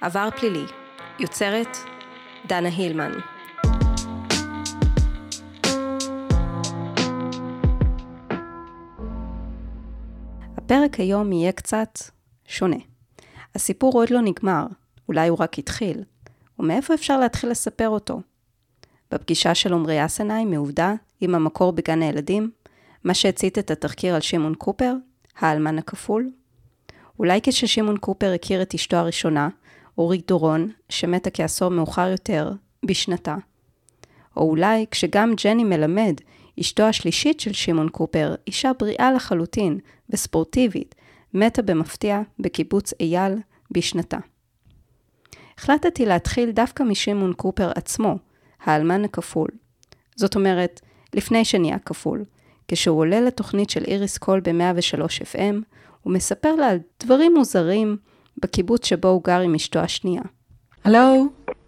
עבר פלילי, יוצרת דנה הילמן. הפרק היום יהיה קצת שונה. הסיפור עוד לא נגמר, אולי הוא רק התחיל, ומאיפה אפשר להתחיל לספר אותו? בפגישה של עמרי אסנאי מעובדה עם המקור בגן הילדים, מה שהצית את התחקיר על שמעון קופר, האלמן הכפול? אולי כששמעון קופר הכיר את אשתו הראשונה, אורית דורון, שמתה כעשור מאוחר יותר, בשנתה. או אולי כשגם ג'ני מלמד, אשתו השלישית של שמעון קופר, אישה בריאה לחלוטין וספורטיבית, מתה במפתיע בקיבוץ אייל בשנתה. החלטתי להתחיל דווקא משמעון קופר עצמו, האלמן הכפול. זאת אומרת, לפני שנהיה כפול, כשהוא עולה לתוכנית של איריס קול ב-103 FM, הוא מספר לה על דברים מוזרים בקיבוץ שבו הוא גר עם אשתו השנייה. הלו?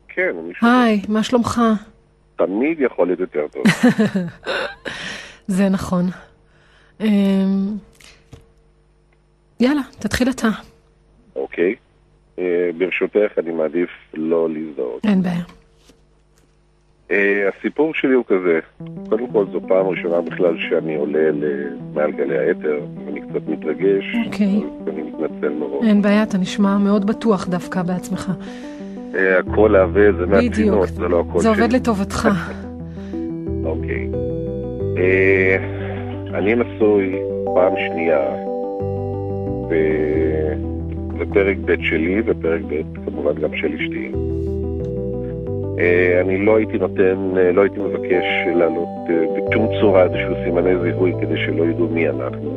כן, אני שומע. היי, מה שלומך? תמיד יכול להיות יותר טוב. זה נכון. אמ, יאללה, תתחיל אתה. אוקיי. אה, ברשותך, אני מעדיף לא להזדהות. אין בעיה. אה, הסיפור שלי הוא כזה, קודם כל זו פעם ראשונה בכלל שאני עולה מעל גלי האתר, ואני קצת מתרגש, אוקיי. אז אני מתנצל מראש. אין בעיה, אתה נשמע מאוד בטוח דווקא בעצמך. אה, הקול העבה זה בדיוק. מהצינור, זה לא הקול זה עובד שלי. לטובתך. אוקיי. אה, אני נשוי פעם שנייה, ו- ופרק ב' שלי, ופרק ב' כמובן גם של אשתי. אה, אני לא הייתי נותן, אה, לא הייתי מבקש להעלות אה, בשום צורה איזשהו סימני זיהוי כדי שלא ידעו מי אנחנו.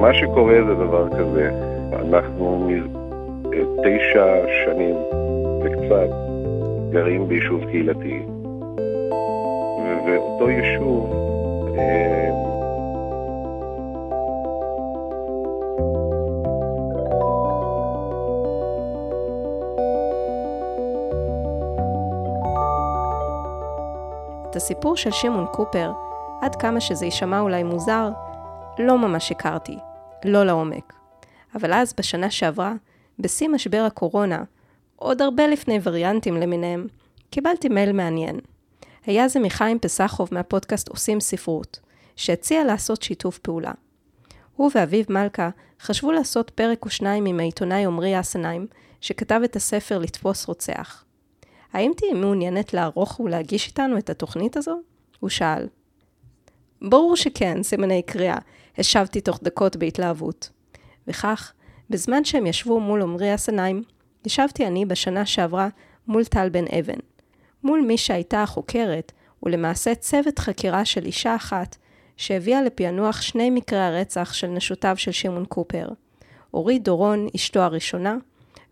מה שקורה זה דבר כזה, אנחנו מ- אה, תשע שנים וקצת גרים ביישוב קהילתי, ואותו יישוב את הסיפור של שמעון קופר, עד כמה שזה יישמע אולי מוזר, לא ממש הכרתי, לא לעומק. אבל אז, בשנה שעברה, בשיא משבר הקורונה, עוד הרבה לפני וריאנטים למיניהם, קיבלתי מייל מעניין. היה זה מחיים פסחוב מהפודקאסט עושים ספרות, שהציע לעשות שיתוף פעולה. הוא ואביב מלכה חשבו לעשות פרק או שניים עם העיתונאי עמרי אסנהיים, שכתב את הספר לתפוס רוצח. האם תהיי מעוניינת לערוך ולהגיש איתנו את התוכנית הזו? הוא שאל. ברור שכן, סימני קריאה, השבתי תוך דקות בהתלהבות. וכך, בזמן שהם ישבו מול עמרי הסניים, ישבתי אני בשנה שעברה מול טל בן אבן. מול מי שהייתה החוקרת, ולמעשה צוות חקירה של אישה אחת, שהביאה לפענוח שני מקרי הרצח של נשותיו של שמעון קופר. אורית דורון, אשתו הראשונה,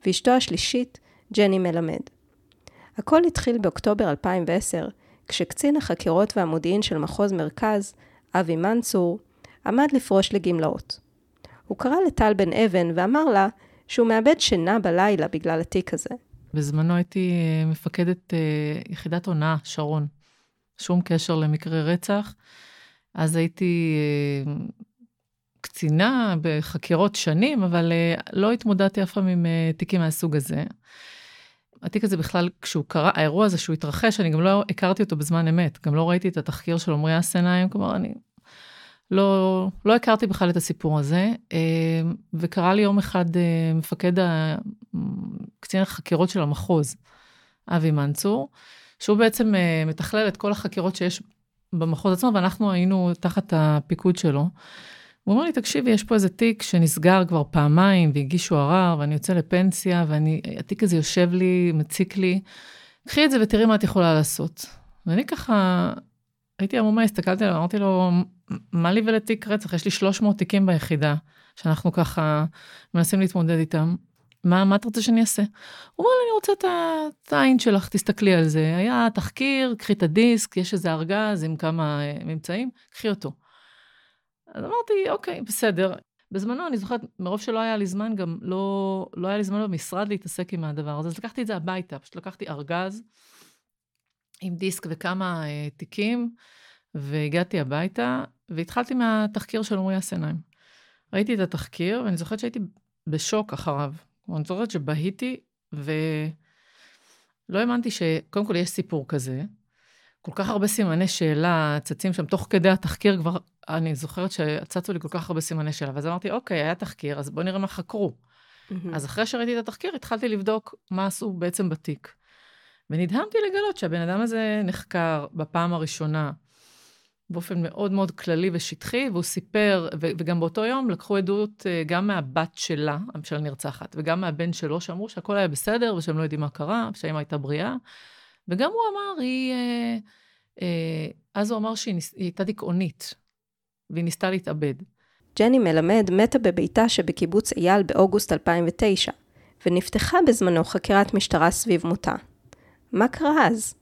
ואשתו השלישית, ג'ני מלמד. הכל התחיל באוקטובר 2010, כשקצין החקירות והמודיעין של מחוז מרכז, אבי מנצור, עמד לפרוש לגמלאות. הוא קרא לטל בן אבן ואמר לה שהוא מאבד שינה בלילה בגלל התיק הזה. בזמנו הייתי אה, מפקדת אה, יחידת הונאה, שרון. שום קשר למקרה רצח. אז הייתי אה, קצינה בחקירות שנים, אבל לא התמודדתי אף פעם עם תיקים מהסוג הזה. התיק הזה בכלל, כשהוא קרה, האירוע הזה שהוא התרחש, אני גם לא הכרתי אותו בזמן אמת. גם לא ראיתי את התחקיר של עמרי אסנהיים, כלומר, אני לא, לא הכרתי בכלל את הסיפור הזה. אה, וקרא לי יום אחד אה, מפקד ה- קצין החקירות של המחוז, אבי מנצור, שהוא בעצם אה, מתכלל את כל החקירות שיש במחוז עצמו, ואנחנו היינו תחת הפיקוד שלו. הוא אומר לי, תקשיבי, יש פה איזה תיק שנסגר כבר פעמיים, והגישו ערר, ואני יוצא לפנסיה, והתיק הזה יושב לי, מציק לי. קחי את זה ותראי מה את יכולה לעשות. ואני ככה, הייתי עמומה, הסתכלתי עליו, אמרתי לו, מה לי ולתיק רצח? יש לי 300 תיקים ביחידה, שאנחנו ככה מנסים להתמודד איתם. מה, מה את רוצה שאני אעשה? הוא אומר לי, אני רוצה את העין שלך, תסתכלי על זה. היה תחקיר, קחי את הדיסק, יש איזה ארגז עם כמה אה, ממצאים, קחי אותו. אז אמרתי, אוקיי, בסדר. בזמנו, אני זוכרת, מרוב שלא היה לי זמן, גם לא, לא היה לי זמן במשרד להתעסק עם הדבר הזה, אז לקחתי את זה הביתה, פשוט לקחתי ארגז עם דיסק וכמה אה, תיקים, והגעתי הביתה, והתחלתי מהתחקיר של עמרי אסנהיים. ראיתי את התחקיר, ואני זוכרת שהייתי בשוק אחריו. אני זוכרת שבהיתי, ולא האמנתי ש... קודם כל, יש סיפור כזה. כל כך הרבה סימני שאלה צצים שם, תוך כדי התחקיר כבר, אני זוכרת שצצו לי כל כך הרבה סימני שאלה, ואז אמרתי, אוקיי, היה תחקיר, אז בואו נראה מה חקרו. אז אחרי שראיתי את התחקיר, התחלתי לבדוק מה עשו בעצם בתיק. ונדהמתי לגלות שהבן אדם הזה נחקר בפעם הראשונה באופן מאוד מאוד כללי ושטחי, והוא סיפר, ו- וגם באותו יום לקחו עדות אה, גם מהבת שלה, של הנרצחת, וגם מהבן שלו, שאמרו שהכל היה בסדר ושהם לא יודעים מה קרה, ושהאמא הייתה בריאה. וגם הוא אמר, היא... אה, אה, אז הוא אמר שהיא ניס, הייתה דיכאונית, והיא ניסתה להתאבד. ג'ני מלמד מתה בביתה שבקיבוץ אייל באוגוסט 2009, ונפתחה בזמנו חקירת משטרה סביב מותה. מה קרה אז?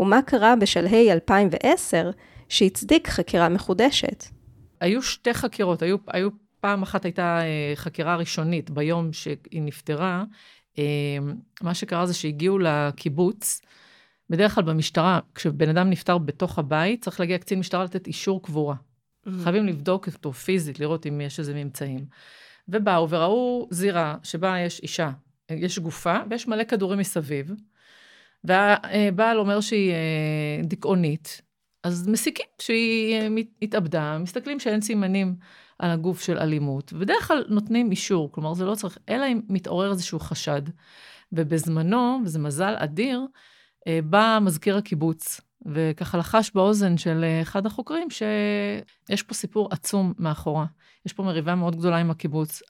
ומה קרה בשלהי 2010 שהצדיק חקירה מחודשת? היו שתי חקירות, היו, היו פעם אחת הייתה אה, חקירה ראשונית ביום שהיא נפטרה. אה, מה שקרה זה שהגיעו לקיבוץ, בדרך כלל במשטרה, כשבן אדם נפטר בתוך הבית, צריך להגיע קצין משטרה לתת אישור קבורה. Mm-hmm. חייבים לבדוק אותו פיזית, לראות אם יש איזה ממצאים. ובאו וראו זירה שבה יש אישה, יש גופה ויש מלא כדורים מסביב, והבעל אומר שהיא אה, דיכאונית, אז מסיקים שהיא אה, התאבדה, מסתכלים שאין סימנים על הגוף של אלימות, ובדרך כלל נותנים אישור, כלומר זה לא צריך, אלא אם מתעורר איזשהו חשד. ובזמנו, וזה מזל אדיר, אה, בא מזכיר הקיבוץ, וככה לחש באוזן של אחד החוקרים שיש פה סיפור עצום מאחורה. יש פה מריבה מאוד גדולה עם הקיבוץ,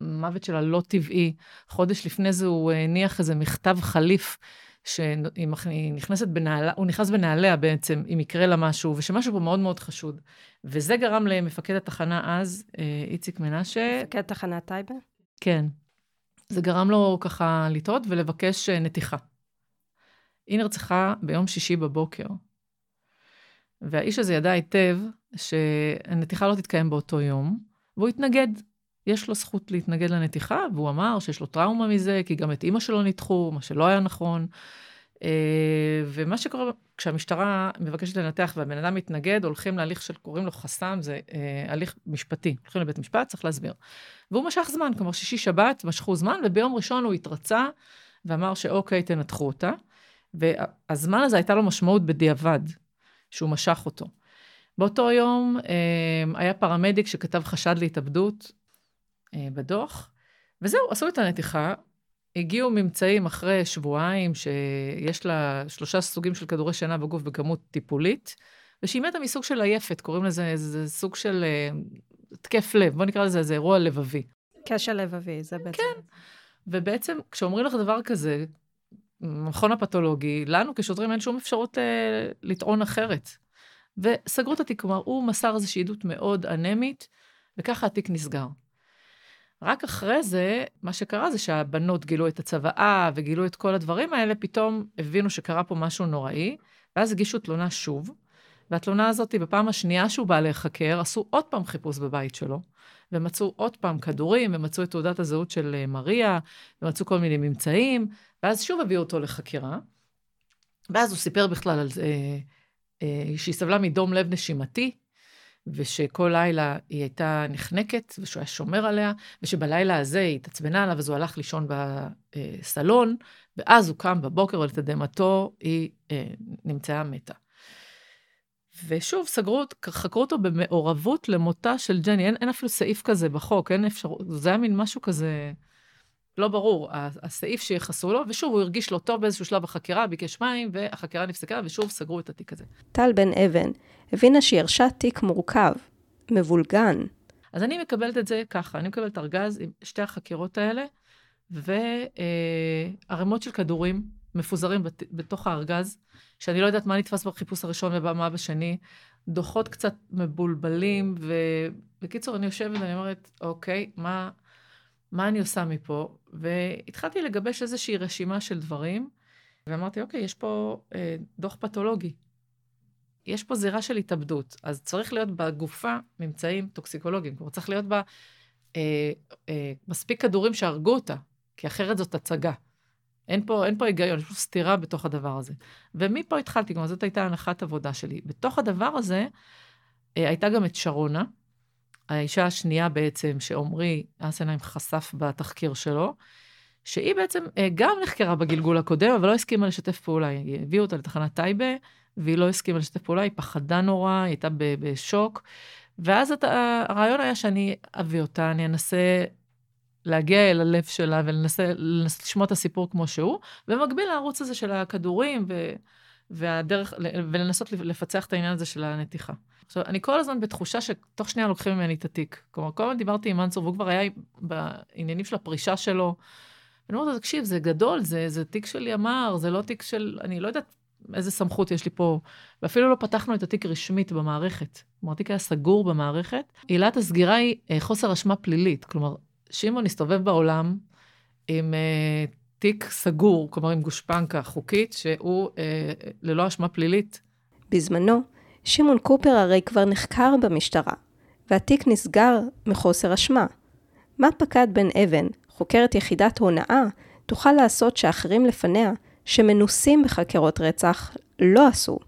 המוות שלה לא טבעי. חודש לפני זה הוא הניח איזה מכתב חליף שהיא נכנסת בנעלה, הוא נכנס בנעליה בעצם, אם יקרה לה משהו, ושמשהו פה מאוד מאוד חשוד. וזה גרם למפקד התחנה אז, אה, איציק מנשה. מפקד תחנת טייבה? כן. זה גרם לו ככה לטעות ולבקש אה, נתיחה. היא נרצחה ביום שישי בבוקר. והאיש הזה ידע היטב שהנתיחה לא תתקיים באותו יום, והוא התנגד. יש לו זכות להתנגד לנתיחה, והוא אמר שיש לו טראומה מזה, כי גם את אימא שלו ניתחו, מה שלא היה נכון. אה, ומה שקורה, כשהמשטרה מבקשת לנתח והבן אדם מתנגד, הולכים להליך של, קוראים לו חסם, זה אה, הליך משפטי. הולכים לבית משפט, צריך להסביר. והוא משך זמן, כלומר שישי שבת משכו זמן, וביום ראשון הוא התרצה ואמר שאוקיי, תנתחו אותה. והזמן הזה הייתה לו משמעות בדיעבד, שהוא משך אותו. באותו יום אה, היה פרמדיק שכתב חשד להתאבדות אה, בדוח, וזהו, עשו את הנתיחה. הגיעו ממצאים אחרי שבועיים שיש לה שלושה סוגים של כדורי שינה בגוף בכמות טיפולית, ושהיא מתה מסוג של עייפת, קוראים לזה איזה סוג של התקף לב, בוא נקרא לזה איזה אירוע לבבי. קשר לבבי, זה בעצם. כן. ובעצם, כשאומרים לך דבר כזה, המכון הפתולוגי, לנו כשוטרים אין שום אפשרות אה, לטעון אחרת. וסגרו את התיק, כלומר, הוא מסר איזושהי עדות מאוד אנמית, וככה התיק נסגר. רק אחרי זה, מה שקרה זה שהבנות גילו את הצוואה וגילו את כל הדברים האלה, פתאום הבינו שקרה פה משהו נוראי, ואז הגישו תלונה שוב, והתלונה הזאת, בפעם השנייה שהוא בא להיחקר, עשו עוד פעם חיפוש בבית שלו, ומצאו עוד פעם כדורים, ומצאו את תעודת הזהות של אה, מריה, ומצאו כל מיני ממצאים, ואז שוב הביאו אותו לחקירה, ואז הוא סיפר בכלל על זה, אה, שהיא סבלה מדום לב נשימתי, ושכל לילה היא הייתה נחנקת, ושהוא היה שומר עליה, ושבלילה הזה היא התעצבנה עליו, אז הוא הלך לישון בסלון, ואז הוא קם בבוקר, ולתדהמתו היא אה, נמצאה מתה. ושוב, סגרו, חקרו אותו במעורבות למותה של ג'ני. אין, אין אפילו סעיף כזה בחוק, אין אפשרות, זה היה מין משהו כזה לא ברור, הסעיף שיחסו לו, ושוב, הוא הרגיש לא טוב באיזשהו שלב בחקירה, ביקש מים, והחקירה נפסקה, ושוב סגרו את התיק הזה. טל בן אבן הבינה שהיא הרשה תיק מורכב, מבולגן. אז אני מקבלת את זה ככה, אני מקבלת ארגז עם שתי החקירות האלה, וערימות של כדורים מפוזרים בת, בתוך הארגז, שאני לא יודעת מה נתפס בחיפוש הראשון ומה בשני, דוחות קצת מבולבלים, ובקיצור, אני יושבת ואני אומרת, אוקיי, מה, מה אני עושה מפה? והתחלתי לגבש איזושהי רשימה של דברים, ואמרתי, אוקיי, יש פה אה, דוח פתולוגי. יש פה זירה של התאבדות, אז צריך להיות בגופה ממצאים טוקסיקולוגיים. כלומר, צריך להיות בה אה, אה, מספיק כדורים שהרגו אותה, כי אחרת זאת הצגה. אין פה, אין פה היגיון, יש פה סתירה בתוך הדבר הזה. ומפה התחלתי, כלומר, זאת הייתה הנחת עבודה שלי. בתוך הדבר הזה אה, הייתה גם את שרונה, האישה השנייה בעצם, שעמרי אסנהיים חשף בתחקיר שלו, שהיא בעצם אה, גם נחקרה בגלגול הקודם, אבל לא הסכימה לשתף פעולה. הביאו אותה לתחנת טייבה, והיא לא הסכימה לשתף פעולה, היא פחדה נורא, היא הייתה בשוק. ואז את, הרעיון היה שאני אביא אותה, אני אנסה להגיע אל הלב שלה ולנסה לשמוע את הסיפור כמו שהוא, במקביל לערוץ הזה של הכדורים ו, והדרך, ולנסות לפצח את העניין הזה של הנתיחה. עכשיו, אני כל הזמן בתחושה שתוך שנייה לוקחים ממני את התיק. כלומר, כל הזמן דיברתי עם מנצור, והוא כבר היה בעניינים של הפרישה שלו. ואני אומרת לו, תקשיב, זה גדול, זה, זה תיק של ימ"ר, זה לא תיק של, אני לא יודעת איזה סמכות יש לי פה. ואפילו לא פתחנו את התיק רשמית במערכת. כלומר, התיק היה סגור במערכת. עילת הסגירה היא אה, חוסר אשמה פלילית. כלומר, שמעון הסתובב בעולם עם אה, תיק סגור, כלומר עם גושפנקה חוקית, שהוא אה, ללא אשמה פלילית. בזמנו, שמעון קופר הרי כבר נחקר במשטרה, והתיק נסגר מחוסר אשמה. מה פקד בן אבן, חוקרת יחידת הונאה, תוכל לעשות שאחרים לפניה, שמנוסים בחקירות רצח, לא עשו?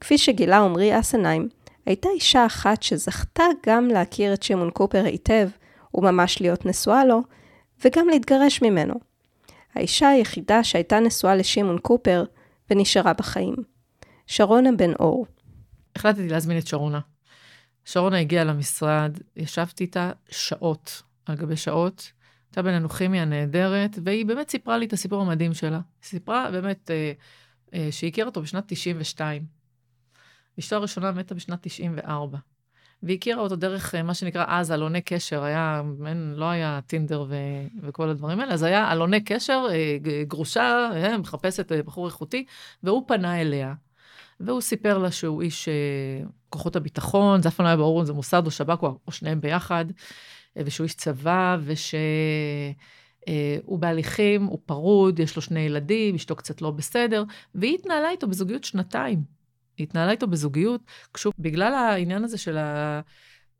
כפי שגילה עמרי אסנהיים, הייתה אישה אחת שזכתה גם להכיר את שמעון קופר היטב, וממש להיות נשואה לו, וגם להתגרש ממנו. האישה היחידה שהייתה נשואה לשמעון קופר ונשארה בחיים. שרונה בן אור. החלטתי להזמין את שרונה. שרונה הגיעה למשרד, ישבתי איתה שעות על גבי שעות. הייתה בינינו כימיה נהדרת, והיא באמת סיפרה לי את הסיפור המדהים שלה. סיפרה באמת אה, אה, שהיא הכירה אותו בשנת 92. אשתו הראשונה מתה בשנת 94. והיא הכירה אותו דרך אה, מה שנקרא אז עלוני קשר, היה, אין, לא היה טינדר ו, וכל הדברים האלה, אז היה עלוני קשר, אה, גרושה, אה, מחפשת בחור איכותי, והוא פנה אליה. והוא סיפר לה שהוא איש כוחות הביטחון, זה אף פעם לא היה ברור אם זה מוסד או שב"כ או, או שניהם ביחד, ושהוא איש צבא, ושהוא בהליכים, הוא פרוד, יש לו שני ילדים, אשתו קצת לא בסדר, והיא התנהלה איתו בזוגיות שנתיים. התנהלה איתו בזוגיות, כשהוא, בגלל העניין הזה של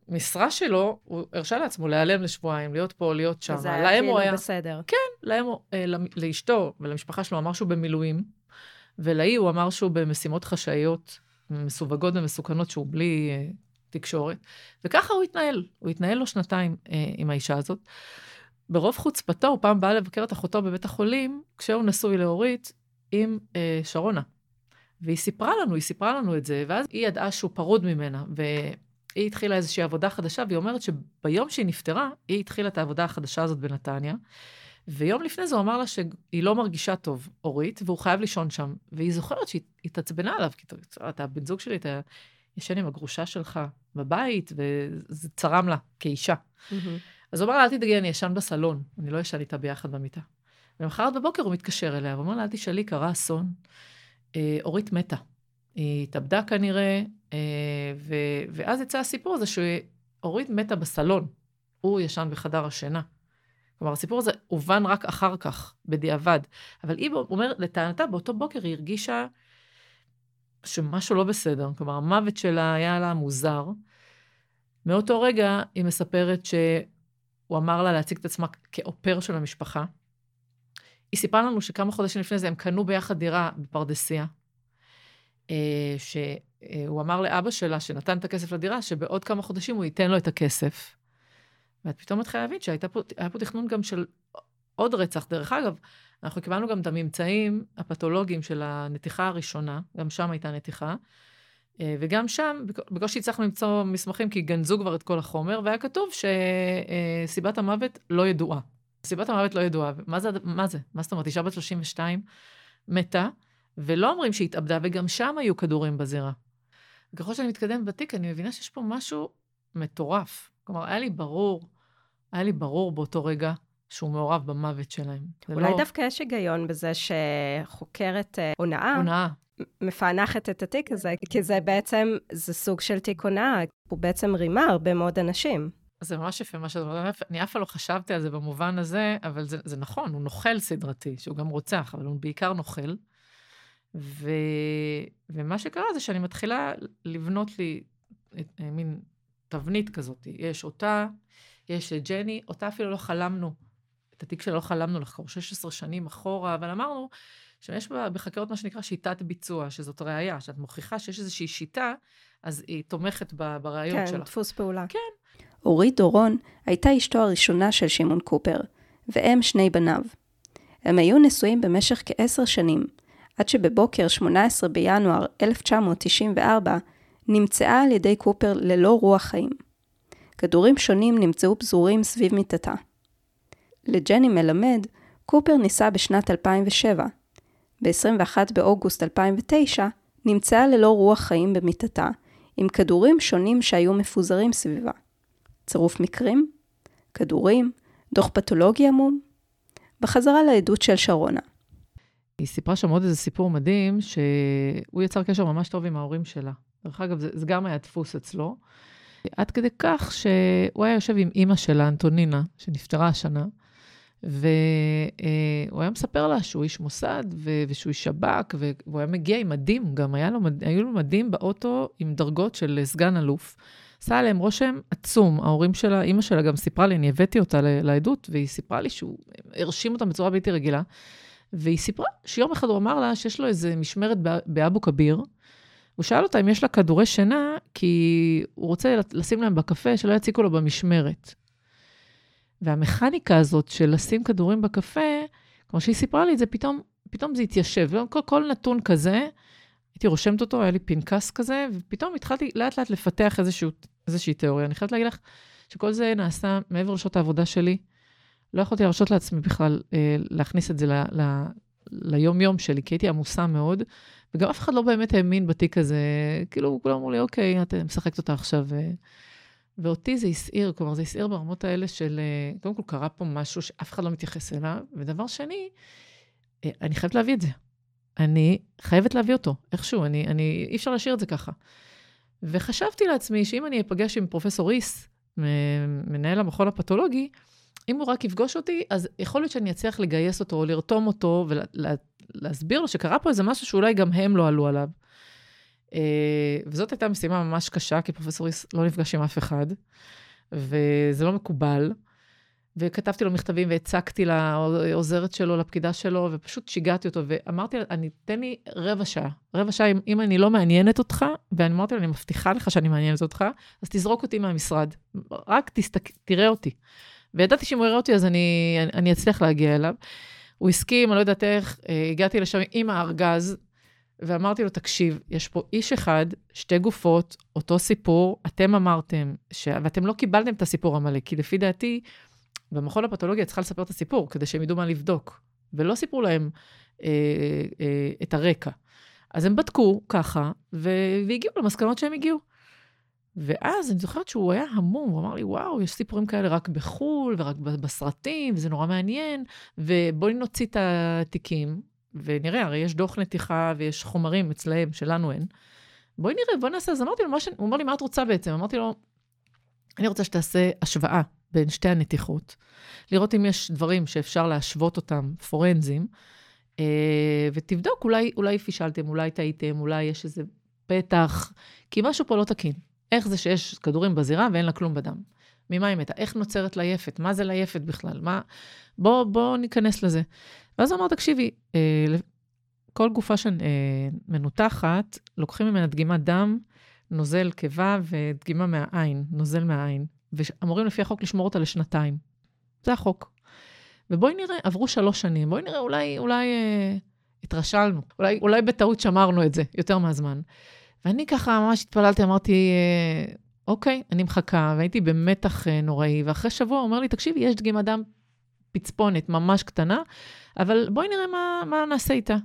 המשרה שלו, הוא הרשה לעצמו להיעלם לשבועיים, להיות פה, להיות שם. זה היה כאילו היה... בסדר. כן, להם, אה, לאשתו ולמשפחה שלו אמר שהוא במילואים, ולהיא הוא אמר שהוא במשימות חשאיות, מסווגות ומסוכנות, שהוא בלי אה, תקשורת. וככה הוא התנהל, הוא התנהל לו שנתיים אה, עם האישה הזאת. ברוב חוצפתו, הוא פעם בא לבקר את אחותו בבית החולים, כשהוא נשוי לאורית עם אה, שרונה. והיא סיפרה לנו, היא סיפרה לנו את זה, ואז היא ידעה שהוא פרוד ממנה, והיא התחילה איזושהי עבודה חדשה, והיא אומרת שביום שהיא נפטרה, היא התחילה את העבודה החדשה הזאת בנתניה, ויום לפני זה הוא אמר לה שהיא לא מרגישה טוב, אורית, והוא חייב לישון שם. והיא זוכרת שהיא התעצבנה עליו, כי אתה בן זוג שלי, אתה ישן עם הגרושה שלך בבית, וזה צרם לה כאישה. Mm-hmm. אז הוא אמר לה, אל תדאגי, אני ישן בסלון, אני לא ישן איתה ביחד במיטה. ומחרת בבוקר הוא מתקשר אליה, ואומר לה, אל תשאלי, קרה אסון. אה, אורית מתה. היא התאבדה כנראה, אה, ו, ואז יצא הסיפור הזה שאורית מתה בסלון. הוא ישן בחדר השינה. כלומר, הסיפור הזה הובן רק אחר כך, בדיעבד. אבל היא אומרת, לטענתה, באותו בוקר היא הרגישה שמשהו לא בסדר. כלומר, המוות שלה היה לה מוזר. מאותו רגע היא מספרת שהוא אמר לה להציג את עצמה כאופר של המשפחה. היא סיפרה לנו שכמה חודשים לפני זה הם קנו ביחד דירה בפרדסיה, אה, שהוא אמר לאבא שלה, שנתן את הכסף לדירה, שבעוד כמה חודשים הוא ייתן לו את הכסף. ואת פתאום מתחילה להבין שהיה פה, פה תכנון גם של עוד רצח. דרך אגב, אנחנו קיבלנו גם את הממצאים הפתולוגיים של הנתיחה הראשונה, גם שם הייתה נתיחה. אה, וגם שם, בקושי הצלחנו למצוא מסמכים, כי גנזו כבר את כל החומר, והיה כתוב שסיבת המוות לא ידועה. סיבת המוות לא ידועה. מה זה, מה זה? מה זאת אומרת? אישה בת 32 מתה, ולא אומרים שהיא התאבדה, וגם שם היו כדורים בזירה. וככל שאני מתקדמת בתיק, אני מבינה שיש פה משהו מטורף. כלומר, היה לי ברור, היה לי ברור באותו רגע שהוא מעורב במוות שלהם. אולי לא... דווקא יש היגיון בזה שחוקרת אה, הונאה, הונאה. מפענחת את התיק הזה, כי זה בעצם, זה סוג של תיק הונאה, הוא בעצם רימה הרבה מאוד אנשים. זה ממש יפה מה שאת אומרת, אני אף פעם לא חשבתי על זה במובן הזה, אבל זה, זה נכון, הוא נוכל סדרתי, שהוא גם רוצח, אבל הוא בעיקר נוכל. ו, ומה שקרה זה שאני מתחילה לבנות לי את, אה, מין תבנית כזאת. יש אותה, יש את ג'ני, אותה אפילו לא חלמנו, את התיק שלה לא חלמנו לחקור 16 שנים אחורה, אבל אמרנו שיש בחקירות מה שנקרא שיטת ביצוע, שזאת ראייה, שאת מוכיחה שיש איזושהי שיטה, אז היא תומכת בראיות כן, שלך. כן, דפוס פעולה. כן, אורית דורון הייתה אשתו הראשונה של שמעון קופר, ואם שני בניו. הם היו נשואים במשך כעשר שנים, עד שבבוקר 18 בינואר 1994 נמצאה על ידי קופר ללא רוח חיים. כדורים שונים נמצאו פזורים סביב מיטתה. לג'ני מלמד, קופר נישא בשנת 2007. ב-21 באוגוסט 2009 נמצאה ללא רוח חיים במיטתה, עם כדורים שונים שהיו מפוזרים סביבה. צירוף מקרים, כדורים, דוח פתולוגי עמום. בחזרה לעדות של שרונה. היא סיפרה שם עוד איזה סיפור מדהים, שהוא יצר קשר ממש טוב עם ההורים שלה. דרך אגב, זה, זה גם היה דפוס אצלו. עד כדי כך שהוא היה יושב עם אימא שלה, אנטונינה, שנפטרה השנה, והוא היה מספר לה שהוא איש מוסד, ושהוא איש שב"כ, והוא היה מגיע עם מדים, גם היה לו, היו לו מדים באוטו עם דרגות של סגן אלוף. עשה עליהם רושם עצום. ההורים שלה, אימא שלה גם סיפרה לי, אני הבאתי אותה לעדות, והיא סיפרה לי שהוא הרשים אותה בצורה בלתי רגילה. והיא סיפרה שיום אחד הוא אמר לה שיש לו איזה משמרת באבו כביר. הוא שאל אותה אם יש לה כדורי שינה, כי הוא רוצה לשים להם בקפה, שלא יציקו לו במשמרת. והמכניקה הזאת של לשים כדורים בקפה, כמו שהיא סיפרה לי זה, פתאום, פתאום זה התיישב. כל, כל נתון כזה, הייתי רושמת אותו, היה לי פנקס כזה, ופתאום התחלתי לאט לאט לפתח איזשהו, איזושהי תיאוריה. אני חייבת להגיד לך שכל זה נעשה מעבר לשעות העבודה שלי. לא יכולתי להרשות לעצמי בכלל אה, להכניס את זה ל, ל, ליום-יום שלי, כי הייתי עמוסה מאוד, וגם אף אחד לא באמת האמין בתיק הזה. כאילו, כולם אמרו לי, אוקיי, את משחקת אותה עכשיו. אה. ואותי זה הסעיר, כלומר, זה הסעיר ברמות האלה של, אה, קודם כל קרה פה משהו שאף אחד לא מתייחס אליו, ודבר שני, אה, אני חייבת להביא את זה. אני חייבת להביא אותו, איכשהו, אני, אני, אי אפשר להשאיר את זה ככה. וחשבתי לעצמי שאם אני אפגש עם פרופסור ריס, מנהל המכון הפתולוגי, אם הוא רק יפגוש אותי, אז יכול להיות שאני אצליח לגייס אותו, או לרתום אותו, ולהסביר לו שקרה פה איזה משהו שאולי גם הם לא עלו עליו. אה, וזאת הייתה משימה ממש קשה, כי פרופסור ריס לא נפגש עם אף אחד, וזה לא מקובל. וכתבתי לו מכתבים והצקתי לעוזרת שלו, לפקידה שלו, ופשוט שיגעתי אותו, ואמרתי, אני, תן לי רבע שעה. רבע שעה, אם, אם אני לא מעניינת אותך, ואני אמרתי לו, אני מבטיחה לך שאני מעניינת אותך, אז תזרוק אותי מהמשרד. רק תסתק, תראה אותי. וידעתי שאם הוא יראה אותי, אז אני, אני, אני אצליח להגיע אליו. הוא הסכים, אני לא יודעת איך, אה, הגעתי לשם עם הארגז, ואמרתי לו, תקשיב, יש פה איש אחד, שתי גופות, אותו סיפור, אתם אמרתם, ש... ואתם לא קיבלתם את הסיפור המלא, כי לפי דעתי, במכון הפתולוגיה צריכה לספר את הסיפור, כדי שהם ידעו מה לבדוק. ולא סיפרו להם אה, אה, את הרקע. אז הם בדקו ככה. והגיעו למסקנות שהם הגיעו. ואז אני זוכרת שהוא היה המום, הוא אמר לי, וואו, יש סיפורים כאלה רק בחו"ל ורק בסרטים, וזה נורא מעניין, ובואי נוציא את התיקים, ונראה, הרי יש דוח נתיחה ויש חומרים אצלהם, שלנו אין. בואי נראה, בואי נעשה, אז אמרתי לו, ש... הוא אמר לי, מה את רוצה בעצם? אמרתי לו, אני רוצה שתעשה השוואה בין שתי הנתיחות, לראות אם יש דברים שאפשר להשוות אותם, פורנזים, אה, ותבדוק, אולי, אולי פישלתם, אולי טעיתם, אולי יש איזה פתח, כי משהו פה לא תקין. איך זה שיש כדורים בזירה ואין לה כלום בדם? ממה היא מתה? איך נוצרת ליפת? מה זה ליפת בכלל? מה... בוא, בוא ניכנס לזה. ואז הוא אמר, תקשיבי, אה, כל גופה שמנותחת, לוקחים ממנה דגימת דם, נוזל קיבה ודגימה מהעין, נוזל מהעין, ואמורים לפי החוק לשמור אותה לשנתיים. זה החוק. ובואי נראה, עברו שלוש שנים, בואי נראה, אולי, אולי אה, התרשלנו, אולי, אולי בטעות שמרנו את זה יותר מהזמן. ואני ככה ממש התפללתי, אמרתי, אה, אוקיי, אני מחכה, והייתי במתח אה, נוראי, ואחרי שבוע הוא אומר לי, תקשיבי, יש דגימת דם פצפונת ממש קטנה, אבל בואי נראה מה, מה נעשה איתה.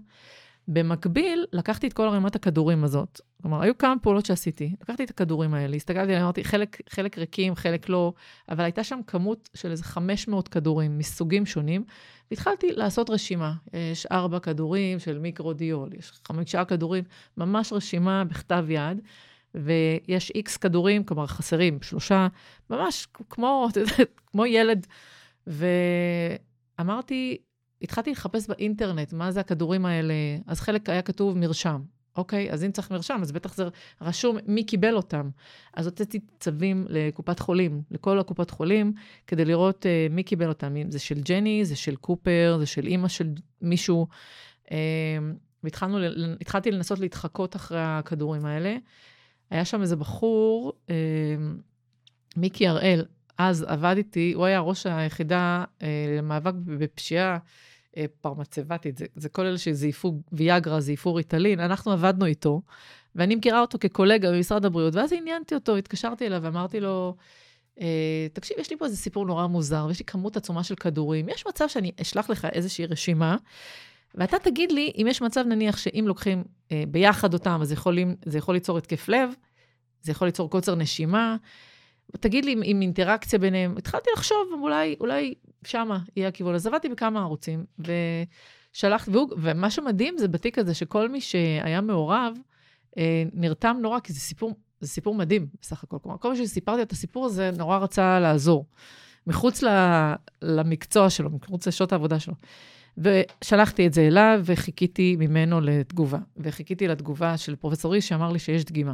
במקביל, לקחתי את כל ערימת הכדורים הזאת. כלומר, היו כמה פעולות שעשיתי. לקחתי את הכדורים האלה, הסתכלתי, אמרתי, חלק, חלק ריקים, חלק לא, אבל הייתה שם כמות של איזה 500 כדורים מסוגים שונים, והתחלתי לעשות רשימה. יש ארבע כדורים של מיקרודיול, יש חמישה כדורים, ממש רשימה בכתב יד, ויש איקס כדורים, כלומר, חסרים שלושה, ממש כמו, כמו ילד. ואמרתי, התחלתי לחפש באינטרנט מה זה הכדורים האלה, אז חלק היה כתוב מרשם. אוקיי, אז אם צריך מרשם, אז בטח זה רשום מי קיבל אותם. אז הוצאתי צווים לקופת חולים, לכל הקופת חולים, כדי לראות uh, מי קיבל אותם. זה של ג'ני, זה של קופר, זה של אימא של מישהו. Uh, והתחלתי לנסות להתחקות אחרי הכדורים האלה. היה שם איזה בחור, uh, מיקי הראל, אז עבד איתי, הוא היה ראש היחידה אה, למאבק בפשיעה פרמצבטית, זה, זה כל אלה שזייפו ויאגרה, זייפו ריטלין, אנחנו עבדנו איתו, ואני מכירה אותו כקולגה במשרד הבריאות, ואז עניינתי אותו, התקשרתי אליו ואמרתי לו, אה, תקשיב, יש לי פה איזה סיפור נורא מוזר, ויש לי כמות עצומה של כדורים, יש מצב שאני אשלח לך איזושהי רשימה, ואתה תגיד לי אם יש מצב, נניח, שאם לוקחים אה, ביחד אותם, אז יכולים, זה יכול ליצור התקף לב, זה יכול ליצור קוצר נשימה, תגיד לי עם אינטראקציה ביניהם. התחלתי לחשוב, אולי, אולי שמה יהיה הכיוון. אז עבדתי בכמה ערוצים, ושלחתי, ומה שמדהים זה בתיק הזה, שכל מי שהיה מעורב, אה, נרתם נורא, כי זה סיפור, זה סיפור מדהים בסך הכל. כלומר, כל מי שסיפרתי את הסיפור הזה, נורא רצה לעזור. מחוץ ל, למקצוע שלו, מחוץ לשעות העבודה שלו. ושלחתי את זה אליו, וחיכיתי ממנו לתגובה. וחיכיתי לתגובה של פרופסור איש, שאמר לי שיש דגימה.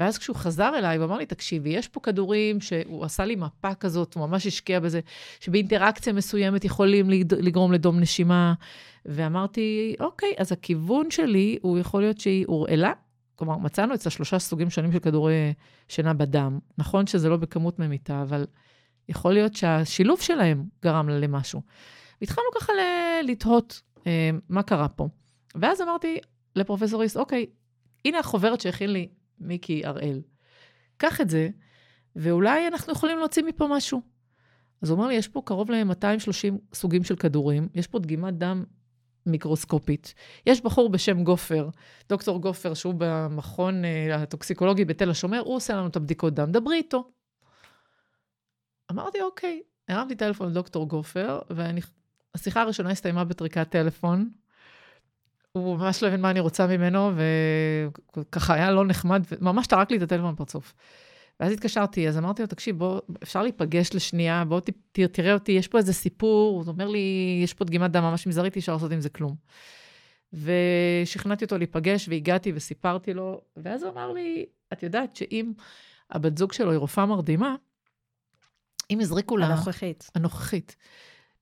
ואז כשהוא חזר אליי, הוא אמר לי, תקשיבי, יש פה כדורים שהוא עשה לי מפה כזאת, הוא ממש השקיע בזה, שבאינטראקציה מסוימת יכולים לגרום לדום נשימה. ואמרתי, אוקיי, אז הכיוון שלי, הוא יכול להיות שהיא הורעלה. כלומר, מצאנו אצלה שלושה סוגים שונים של כדורי שינה בדם. נכון שזה לא בכמות ממיתה, אבל יכול להיות שהשילוב שלהם גרם לה למשהו. והתחלנו ככה לתהות אה, מה קרה פה. ואז אמרתי לפרופסור ריס, אוקיי, הנה החוברת שהכין לי מיקי הראל. קח את זה, ואולי אנחנו יכולים להוציא מפה משהו. אז הוא אמר לי, יש פה קרוב ל-230 סוגים של כדורים, יש פה דגימת דם מיקרוסקופית. יש בחור בשם גופר, דוקטור גופר, שהוא במכון uh, הטוקסיקולוגי בתל השומר, הוא עושה לנו את הבדיקות דם, דברי איתו. אמרתי, אוקיי. הרמתי טלפון לדוקטור גופר, והשיחה הראשונה הסתיימה בטריקת טלפון. הוא ממש לא הבין מה אני רוצה ממנו, וככה היה לא נחמד, וממש טרק לי את הטלפון בפרצוף. ואז התקשרתי, אז אמרתי לו, תקשיב, בוא, אפשר להיפגש לשנייה, בוא ת, תראה אותי, יש פה איזה סיפור, הוא אומר לי, יש פה דגימת דם ממש מזערית, אי אפשר לעשות עם זה כלום. ושכנעתי אותו להיפגש, והגעתי וסיפרתי לו, ואז הוא אמר לי, את יודעת שאם הבת זוג שלו היא רופאה מרדימה, אם הזריקו לה... הנוכחית. הנוכחית.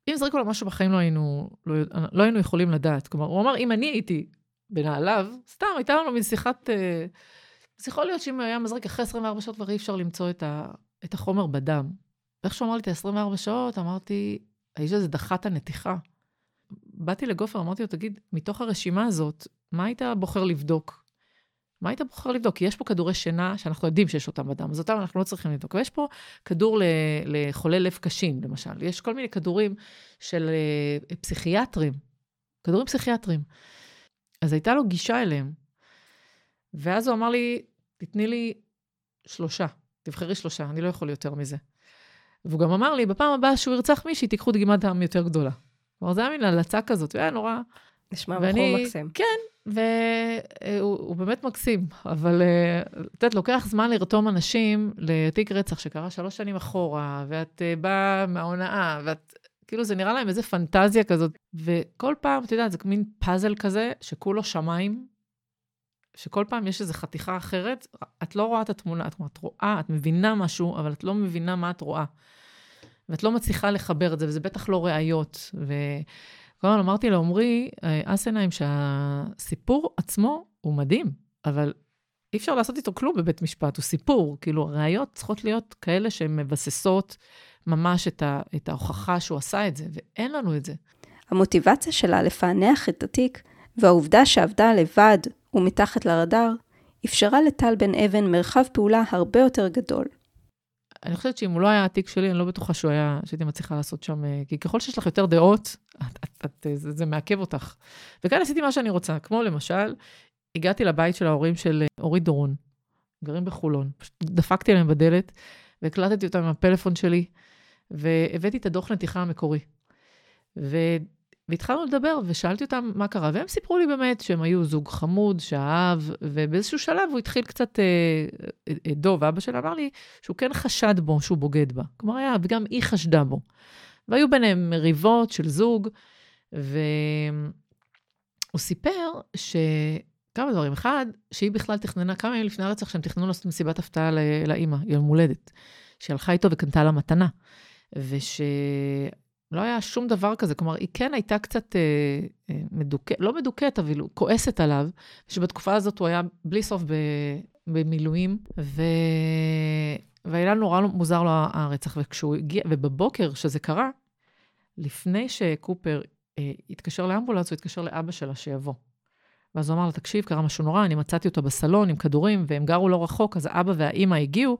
אם זריקו לה משהו בחיים לא היינו, לא, לא היינו יכולים לדעת. כלומר, הוא אמר, אם אני הייתי בנעליו, סתם, הייתה לנו מין שיחת... אה, אז יכול להיות שאם היה מזריק אחרי 24 שעות כבר אי אפשר למצוא את, ה, את החומר בדם. ואיך שהוא אמר לי את ה-24 שעות, אמרתי, האיש הזה דחה את הנתיחה. באתי לגופר, אמרתי לו, תגיד, מתוך הרשימה הזאת, מה היית בוחר לבדוק? מה היית בוחר לבדוק? כי יש פה כדורי שינה שאנחנו יודעים שיש אותם בדם, אז אותם אנחנו לא צריכים לבדוק. ויש פה כדור לחולי לב קשים, למשל. יש כל מיני כדורים של אה, פסיכיאטרים, כדורים פסיכיאטרים. אז הייתה לו גישה אליהם. ואז הוא אמר לי, תתני לי שלושה, תבחרי שלושה, אני לא יכול יותר מזה. והוא גם אמר לי, בפעם הבאה שהוא ירצח מישהי, תיקחו דגימת דם יותר גדולה. כלומר, זה היה מין הלצה כזאת, והיה נורא... נשמע בחור מקסים. כן, והוא באמת מקסים, אבל אה, את יודעת, לוקח זמן לרתום אנשים לתיק רצח שקרה שלוש שנים אחורה, ואת אה, באה מההונאה, ואת... כאילו, זה נראה להם איזה פנטזיה כזאת. וכל פעם, את יודעת, זה מין פאזל כזה, שכולו שמיים, שכל פעם יש איזו חתיכה אחרת, את לא רואה את התמונה, את, את רואה, את מבינה משהו, אבל את לא מבינה מה את רואה. ואת לא מצליחה לחבר את זה, וזה בטח לא ראיות. וכל הזמן אמרתי לעומרי אה, אסנהיים שהסיפור עצמו הוא מדהים, אבל אי אפשר לעשות איתו כלום בבית משפט, הוא סיפור. כאילו, הראיות צריכות להיות כאלה שהן מבססות ממש את, ה, את ההוכחה שהוא עשה את זה, ואין לנו את זה. המוטיבציה שלה לפענח את התיק, והעובדה שעבדה לבד ומתחת לרדאר, אפשרה לטל בן אבן מרחב פעולה הרבה יותר גדול. אני חושבת שאם הוא לא היה התיק שלי, אני לא בטוחה שהוא היה, שהייתי מצליחה לעשות שם, אה, כי ככל שיש לך יותר דעות, את, את, את, זה, זה מעכב אותך. וכאן עשיתי מה שאני רוצה, כמו למשל, הגעתי לבית של ההורים של אה, אורית דורון, גרים בחולון. פשוט דפקתי להם בדלת, והקלטתי אותם עם הפלאפון שלי, והבאתי את הדוח נתיחה המקורי. ו... והתחלנו לדבר, ושאלתי אותם מה קרה, והם סיפרו לי באמת שהם היו זוג חמוד, שאהב, ובאיזשהו שלב הוא התחיל קצת, אה, אה, דוב, אבא שלה אמר לי, שהוא כן חשד בו שהוא בוגד בה. כלומר, היה, וגם היא חשדה בו. והיו ביניהם מריבות של זוג, והוא סיפר ש... כמה דברים. אחד, שהיא בכלל תכננה, כמה ימים לפני הרצח שהם תכננו לעשות מסיבת הפתעה לאימא, יום הולדת, שהיא הלכה איתו וקנתה לה מתנה. וש... לא היה שום דבר כזה. כלומר, היא כן הייתה קצת אה, אה, מדוכאת, לא מדוכאת, אבל כועסת עליו, שבתקופה הזאת הוא היה בלי סוף במילואים, ו... והיה נורא מוזר לו הרצח, וכשהוא הגיע, ובבוקר שזה קרה, לפני שקופר אה, התקשר לאמבולנס, הוא התקשר לאבא שלה שיבוא. ואז הוא אמר לה, תקשיב, קרה משהו נורא, אני מצאתי אותו בסלון עם כדורים, והם גרו לא רחוק, אז האבא והאימא הגיעו,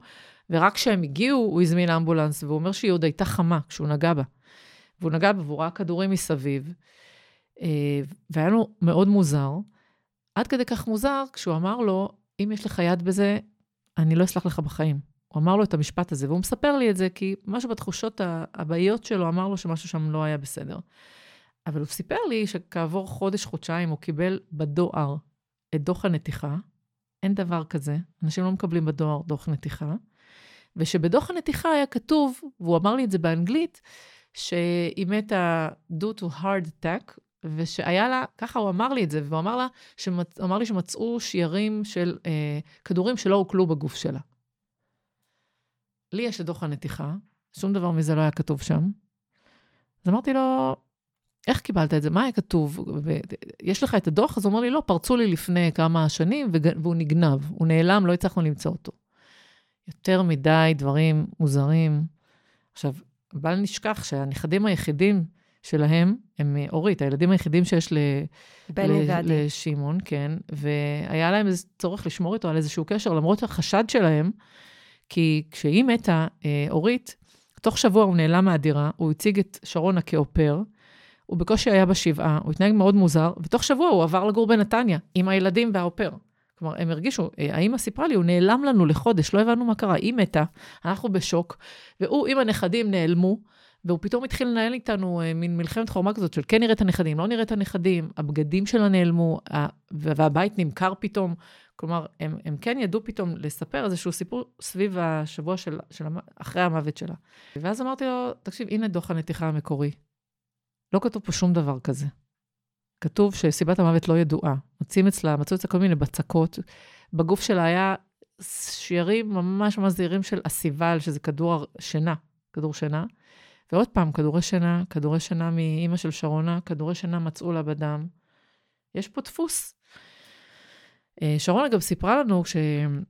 ורק כשהם הגיעו, הוא הזמין אמבולנס, והוא אומר שהיא עוד הייתה חמה כשהוא נגע בה. והוא נגע בה, והוא ראה כדורים מסביב, אה, והיה לו מאוד מוזר. עד כדי כך מוזר, כשהוא אמר לו, אם יש לך יד בזה, אני לא אסלח לך בחיים. הוא אמר לו את המשפט הזה, והוא מספר לי את זה, כי משהו בתחושות הבאיות שלו אמר לו שמשהו שם לא היה בסדר. אבל הוא סיפר לי שכעבור חודש-חודשיים הוא קיבל בדואר את דוח הנתיחה. אין דבר כזה, אנשים לא מקבלים בדואר דוח נתיחה. ושבדוח הנתיחה היה כתוב, והוא אמר לי את זה באנגלית, שהיא מתה due to hard attack, ושהיה לה, ככה הוא אמר לי את זה, והוא אמר, לה, שמצ, אמר לי שמצאו שיירים של אה, כדורים שלא עוקלו בגוף שלה. לי יש את דוח הנתיחה, שום דבר מזה לא היה כתוב שם. אז אמרתי לו, איך קיבלת את זה? מה היה כתוב? יש לך את הדוח? אז הוא אומר לי, לא, פרצו לי לפני כמה שנים והוא נגנב, הוא נעלם, לא הצלחנו למצוא אותו. יותר מדי דברים מוזרים. עכשיו, בל נשכח שהנכדים היחידים שלהם הם אורית, הילדים היחידים שיש ל... בני. לשמעון, כן, והיה להם איזה צורך לשמור איתו על איזשהו קשר, למרות החשד שלהם, כי כשהיא מתה, אה, אורית, תוך שבוע הוא נעלם מהדירה, הוא הציג את שרונה כאופר, הוא בקושי היה בשבעה, הוא התנהג מאוד מוזר, ותוך שבוע הוא עבר לגור בנתניה, עם הילדים והאופר. כלומר, הם הרגישו, אה, האמא סיפרה לי, הוא נעלם לנו לחודש, לא הבנו מה קרה, היא מתה, אנחנו בשוק, והוא עם הנכדים נעלמו, והוא פתאום התחיל לנהל איתנו אה, מין מלחמת חורמה כזאת של כן נראה את הנכדים, לא נראה את הנכדים, הבגדים שלה נעלמו, והבית נמכר פתאום. כלומר, הם, הם כן ידעו פתאום לספר איזשהו סיפור סביב השבוע של, של אחרי המוות שלה. ואז אמרתי לו, תקשיב, הנה דוח הנתיחה המקורי. לא כתוב פה שום דבר כזה. כתוב שסיבת המוות לא ידועה. מוצאים אצלה, מצאו אצלה כל מיני בצקות. בגוף שלה היה שיירים ממש ממש זהירים של אסיבל, שזה כדור שינה, כדור שינה. ועוד פעם, כדורי שינה, כדורי שינה מאימא של שרונה, כדורי שינה מצאו לה בדם. יש פה דפוס. אה, שרונה גם סיפרה לנו שהם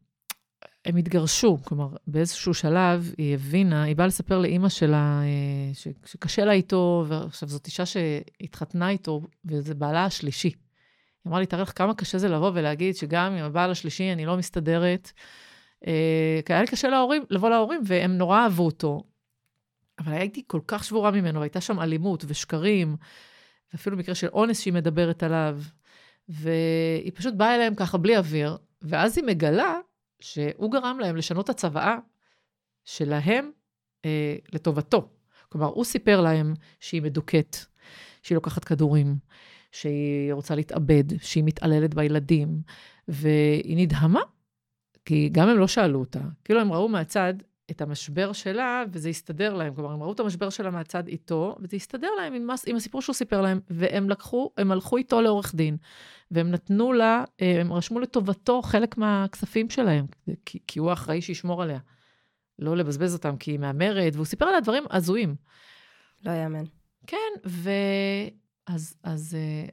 התגרשו, כלומר, באיזשהו שלב היא הבינה, היא באה לספר לאימא שלה אה, ש, שקשה לה איתו, ועכשיו זאת אישה שהתחתנה איתו, וזה בעלה השלישי. היא אמרה לי, תראה לך כמה קשה זה לבוא ולהגיד שגם עם הבעל השלישי אני לא מסתדרת. אה, כי היה לי קשה להורים, לבוא להורים, והם נורא אהבו אותו. אבל הייתי כל כך שבורה ממנו, והייתה שם אלימות ושקרים, ואפילו מקרה של אונס שהיא מדברת עליו. והיא פשוט באה אליהם ככה בלי אוויר, ואז היא מגלה שהוא גרם להם לשנות הצוואה שלהם אה, לטובתו. כלומר, הוא סיפר להם שהיא מדוכאת, שהיא לוקחת כדורים, שהיא רוצה להתאבד, שהיא מתעללת בילדים, והיא נדהמה, כי גם הם לא שאלו אותה. כאילו, הם ראו מהצד את המשבר שלה, וזה הסתדר להם. כלומר, הם ראו את המשבר שלה מהצד איתו, וזה הסתדר להם עם, עם הסיפור שהוא סיפר להם, והם לקחו, הם הלכו איתו לעורך דין, והם נתנו לה, אה, הם רשמו לטובתו חלק מהכספים שלהם, כי, כי הוא האחראי שישמור עליה. לא לבזבז אותם, כי היא מהמרת, והוא סיפר עליה דברים הזויים. לא יאמן. כן, ואז אז, אה,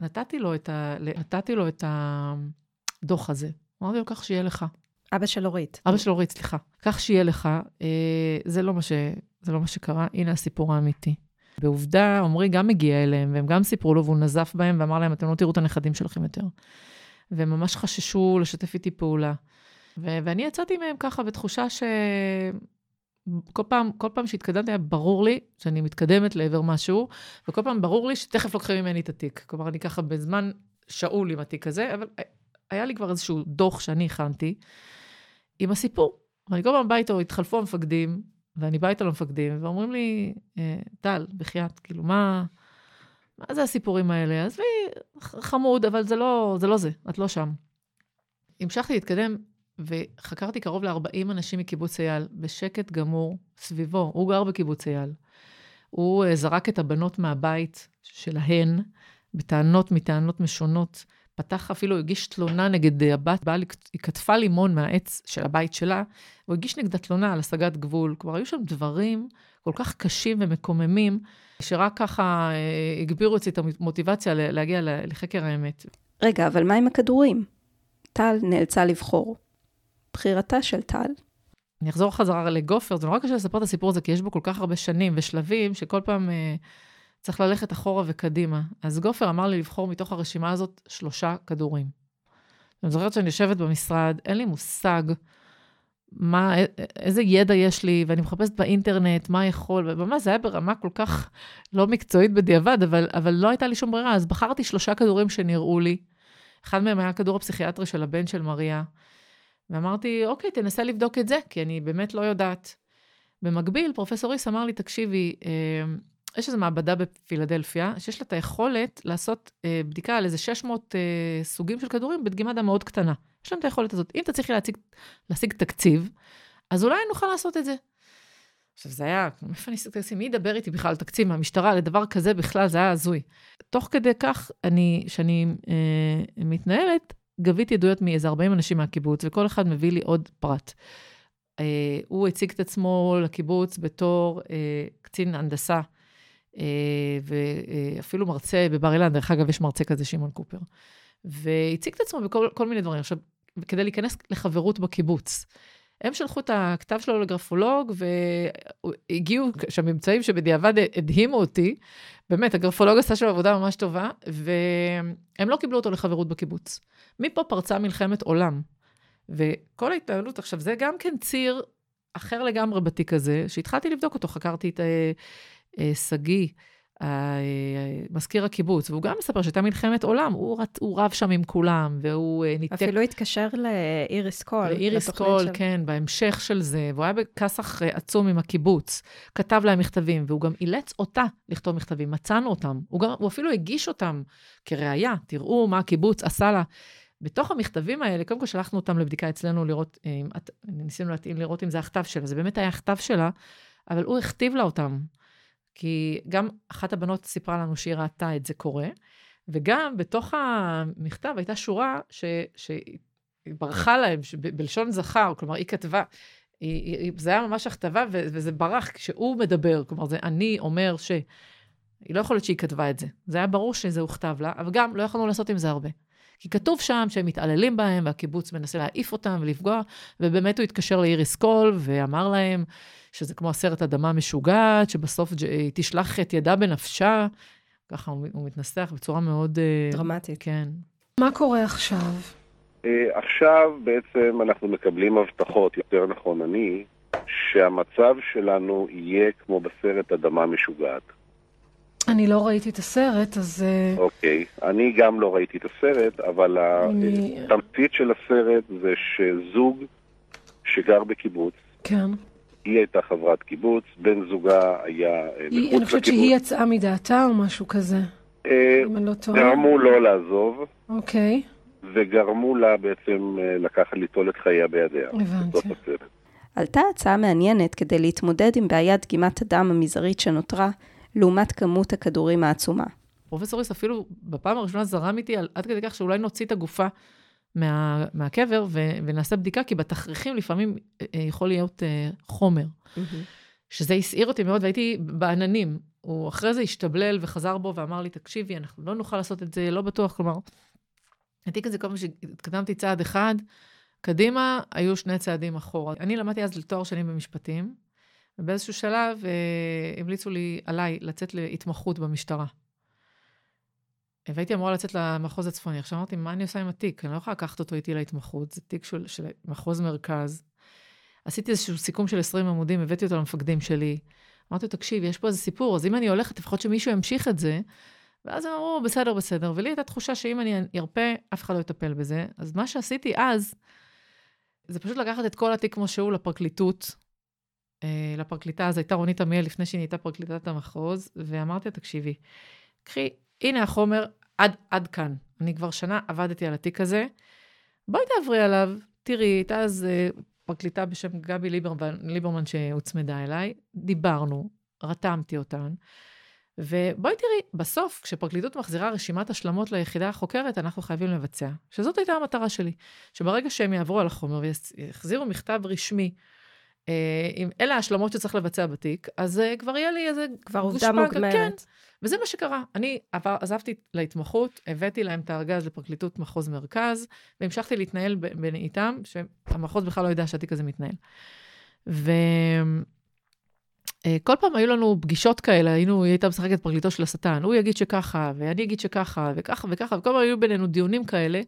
נתתי לו את, ה, נתתי לו את הדוח הזה. אמרתי לו, כך שיהיה לך. אבא של אורית. אבא של אורית, סליחה. כך שיהיה לך, אה, זה, לא ש, זה לא מה שקרה, הנה הסיפור האמיתי. בעובדה, עמרי גם הגיע אליהם, והם גם סיפרו לו, והוא נזף בהם ואמר להם, אתם לא תראו את הנכדים שלכם יותר. והם ממש חששו לשתף איתי פעולה. ו- ואני יצאתי מהם ככה בתחושה ש... כל פעם, כל פעם שהתקדמתי, היה ברור לי שאני מתקדמת לעבר משהו, וכל פעם ברור לי שתכף לוקחים ממני את התיק. כלומר, אני ככה בזמן שאול עם התיק הזה, אבל היה לי כבר איזשהו דוח שאני הכנתי, עם הסיפור. ואני כל פעם באה איתו, התחלפו המפקדים, ואני באה איתו למפקדים, ואומרים לי, אה, טל, בחייאת, כאילו, מה, מה זה הסיפורים האלה? עזבי, חמוד, אבל זה לא, זה לא זה, את לא שם. המשכתי להתקדם, וחקרתי קרוב ל-40 אנשים מקיבוץ אייל, בשקט גמור, סביבו. הוא גר בקיבוץ אייל. הוא אה, זרק את הבנות מהבית שלהן, בטענות מטענות משונות. פתח אפילו, הגיש תלונה נגד אה, הבת, באה, היא קטפה לימון מהעץ של הבית שלה, הוא הגיש נגדה תלונה על השגת גבול. כלומר, היו שם דברים כל כך קשים ומקוממים, שרק ככה אה, הגבירו אצלי את המוטיבציה להגיע לחקר האמת. רגע, אבל מה עם הכדורים? טל נאלצה לבחור. בחירתה של טל אני אחזור חזרה לגופר, זה נורא קשה לספר את הסיפור הזה, כי יש בו כל כך הרבה שנים ושלבים, שכל פעם אה, צריך ללכת אחורה וקדימה. אז גופר אמר לי לבחור מתוך הרשימה הזאת שלושה כדורים. אני זוכרת שאני יושבת במשרד, אין לי מושג מה, איזה ידע יש לי, ואני מחפשת באינטרנט מה יכול, וממש זה היה ברמה כל כך לא מקצועית בדיעבד, אבל, אבל לא הייתה לי שום ברירה, אז בחרתי שלושה כדורים שנראו לי. אחד מהם היה הכדור הפסיכיאטרי של הבן של מריה. ואמרתי, אוקיי, תנסה לבדוק את זה, כי אני באמת לא יודעת. במקביל, פרופסור ריס אמר לי, תקשיבי, אה, יש איזו מעבדה בפילדלפיה, שיש לה את היכולת לעשות אה, בדיקה על איזה 600 אה, סוגים של כדורים בדגימת דם מאוד קטנה. יש להם את היכולת הזאת. אם תצליחי להציג, להשיג תקציב, אז אולי נוכל לעשות את זה. עכשיו, זה היה, איפה אני תקציב? מי ידבר איתי בכלל על תקציב מהמשטרה לדבר כזה בכלל? זה היה הזוי. תוך כדי כך, אני, שאני אה, מתנהלת, גביתי עדויות מאיזה 40 אנשים מהקיבוץ, וכל אחד מביא לי עוד פרט. Uh, הוא הציג את עצמו לקיבוץ בתור uh, קצין הנדסה, uh, ואפילו מרצה בבר אילן, דרך אגב, יש מרצה כזה, שמעון קופר. והציג את עצמו בכל מיני דברים. עכשיו, כדי להיכנס לחברות בקיבוץ. הם שלחו את הכתב שלו לגרפולוג, והגיעו שם ממצאים שבדיעבד הדהימו אותי. באמת, הגרפולוג עשה שם עבודה ממש טובה, והם לא קיבלו אותו לחברות בקיבוץ. מפה פרצה מלחמת עולם. וכל ההתנהלות, עכשיו, זה גם כן ציר אחר לגמרי בתיק הזה, שהתחלתי לבדוק אותו, חקרתי את אה, אה, שגיא. אה, מזכיר הקיבוץ, והוא גם מספר שהייתה מלחמת עולם, הוא, הוא רב שם עם כולם, והוא אה, ניתק... אפילו התקשר לאיריס קול. לאיריס קול, של... כן, בהמשך של זה, והוא היה בכסח אה, עצום עם הקיבוץ, כתב להם מכתבים, והוא גם אילץ אותה לכתוב מכתבים, מצאנו אותם, הוא, גם, הוא אפילו הגיש אותם כראיה, תראו מה הקיבוץ עשה לה. בתוך המכתבים האלה, קודם כל שלחנו אותם לבדיקה אצלנו לראות, אה, ניסינו להתאים לראות אם זה הכתב שלה, זה באמת היה הכתב שלה, אבל הוא הכתיב לה אותם. כי גם אחת הבנות סיפרה לנו שהיא ראתה את זה קורה, וגם בתוך המכתב הייתה שורה ש... שהיא ברחה להם, בלשון זכר, כלומר, היא כתבה, היא, היא, זה היה ממש הכתבה, ו, וזה ברח כשהוא מדבר, כלומר, זה אני אומר ש... היא לא יכולת שהיא כתבה את זה. זה היה ברור שזה הוכתב לה, אבל גם לא יכולנו לעשות עם זה הרבה. כי כתוב שם שהם מתעללים בהם, והקיבוץ מנסה להעיף אותם ולפגוע, ובאמת הוא התקשר לאיריס קול ואמר להם שזה כמו הסרט אדמה משוגעת, שבסוף היא תשלח את ידה בנפשה. ככה הוא, הוא מתנסח בצורה מאוד... אה, דרמטית. כן. מה קורה עכשיו? אה, עכשיו בעצם אנחנו מקבלים הבטחות, יותר נכון אני, שהמצב שלנו יהיה כמו בסרט אדמה משוגעת. אני לא ראיתי את הסרט, אז... אה, אוקיי, אני גם לא ראיתי את הסרט, אבל אני... התמצית של הסרט זה שזוג שגר בקיבוץ, כן. היא הייתה חברת קיבוץ, בן זוגה היה אה, מחוץ לקיבוץ. אני חושבת שהיא יצאה מדעתה או משהו כזה, אה, אם אני לא טועה. גרמו לו לעזוב. אוקיי. וגרמו לה בעצם לקחת, ליטול את חייה בידיה. הבנתי. עלתה הצעה מעניינת כדי להתמודד עם בעיית דגימת הדם המזערית שנותרה, לעומת כמות הכדורים העצומה. פרופסור ריס אפילו בפעם הראשונה זרם איתי על, עד כדי כך שאולי נוציא את הגופה מה, מהקבר ו, ונעשה בדיקה, כי בתכריכים לפעמים אה, יכול להיות אה, חומר. Mm-hmm. שזה הסעיר אותי מאוד, והייתי בעננים. הוא אחרי זה השתבלל וחזר בו ואמר לי, תקשיבי, אנחנו לא נוכל לעשות את זה, לא בטוח, כלומר, התיק הזה כל פעם שהתקדמתי צעד אחד, קדימה, היו שני צעדים אחורה. אני למדתי אז לתואר שני במשפטים, ובאיזשהו שלב אה, המליצו לי, עליי, לצאת להתמחות במשטרה. והייתי אמורה לצאת למחוז הצפוני. עכשיו אמרתי, מה אני עושה עם התיק? אני לא יכולה לקחת אותו איתי להתמחות, זה תיק של, של מחוז מרכז. עשיתי איזשהו סיכום של 20 עמודים, הבאתי אותו למפקדים שלי. אמרתי לו, תקשיב, יש פה איזה סיפור, אז אם אני הולכת, לפחות שמישהו ימשיך את זה. ואז הם אמרו, בסדר, בסדר. ולי הייתה תחושה שאם אני ארפה, אף אחד לא יטפל בזה. אז מה שעשיתי אז, זה פשוט לקחת את כל התיק כמו שהוא לפרקליטות, לפרקליטה, אז הייתה רונית עמיאל לפני שהיא נהייתה פרקליטת המחוז, ואמרתי לה, תקשיבי, קחי, הנה החומר, עד, עד כאן. אני כבר שנה עבדתי על התיק הזה, בואי תעברי עליו, תראי, הייתה אז אה, פרקליטה בשם גבי ליברמן, ליברמן שהוצמדה אליי, דיברנו, רתמתי אותן, ובואי תראי, בסוף, כשפרקליטות מחזירה רשימת השלמות ליחידה החוקרת, אנחנו חייבים לבצע. שזאת הייתה המטרה שלי. שברגע שהם יעברו על החומר ויחזירו מכתב רשמי אם אה, אלה ההשלמות שצריך לבצע בתיק, אז uh, כבר יהיה לי איזה כבר עובדה מוגמרת. כן, וזה מה שקרה. אני עבר, עזבתי להתמחות, הבאתי להם את הארגז לפרקליטות מחוז מרכז, והמשכתי להתנהל בין איתם, שהמחוז בכלל לא יודע שהתיק הזה מתנהל. וכל פעם היו לנו פגישות כאלה, היינו, היא הייתה משחקת פרקליטו של השטן, הוא יגיד שככה, ואני אגיד שככה, וככה וככה, וכל פעם היו בינינו דיונים כאלה,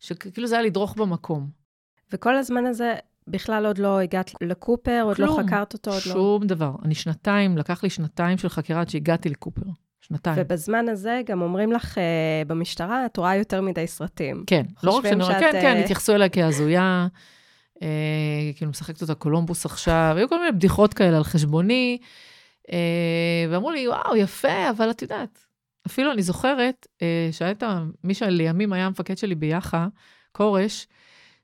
שכאילו זה היה לדרוך במקום. וכל הזמן הזה בכלל עוד לא הגעת לקופר, עוד לא כלום, חקרת אותו, עוד לא... שום דבר. אני שנתיים, לקח לי שנתיים של חקירה עד שהגעתי לקופר. שנתיים. ובזמן הזה גם אומרים לך אה, במשטרה, את רואה יותר מדי סרטים. כן, לא רק שאני רואה, כן, כן, אה, התייחסו אליה כהזויה, אה, כאילו משחקת אותה קולומבוס עכשיו, היו כל מיני בדיחות כאלה על חשבוני, אה, ואמרו לי, וואו, יפה, אבל את יודעת, אפילו אני זוכרת אה, שהייתה, מי שלימים היה המפקד שלי ביח"א, כורש,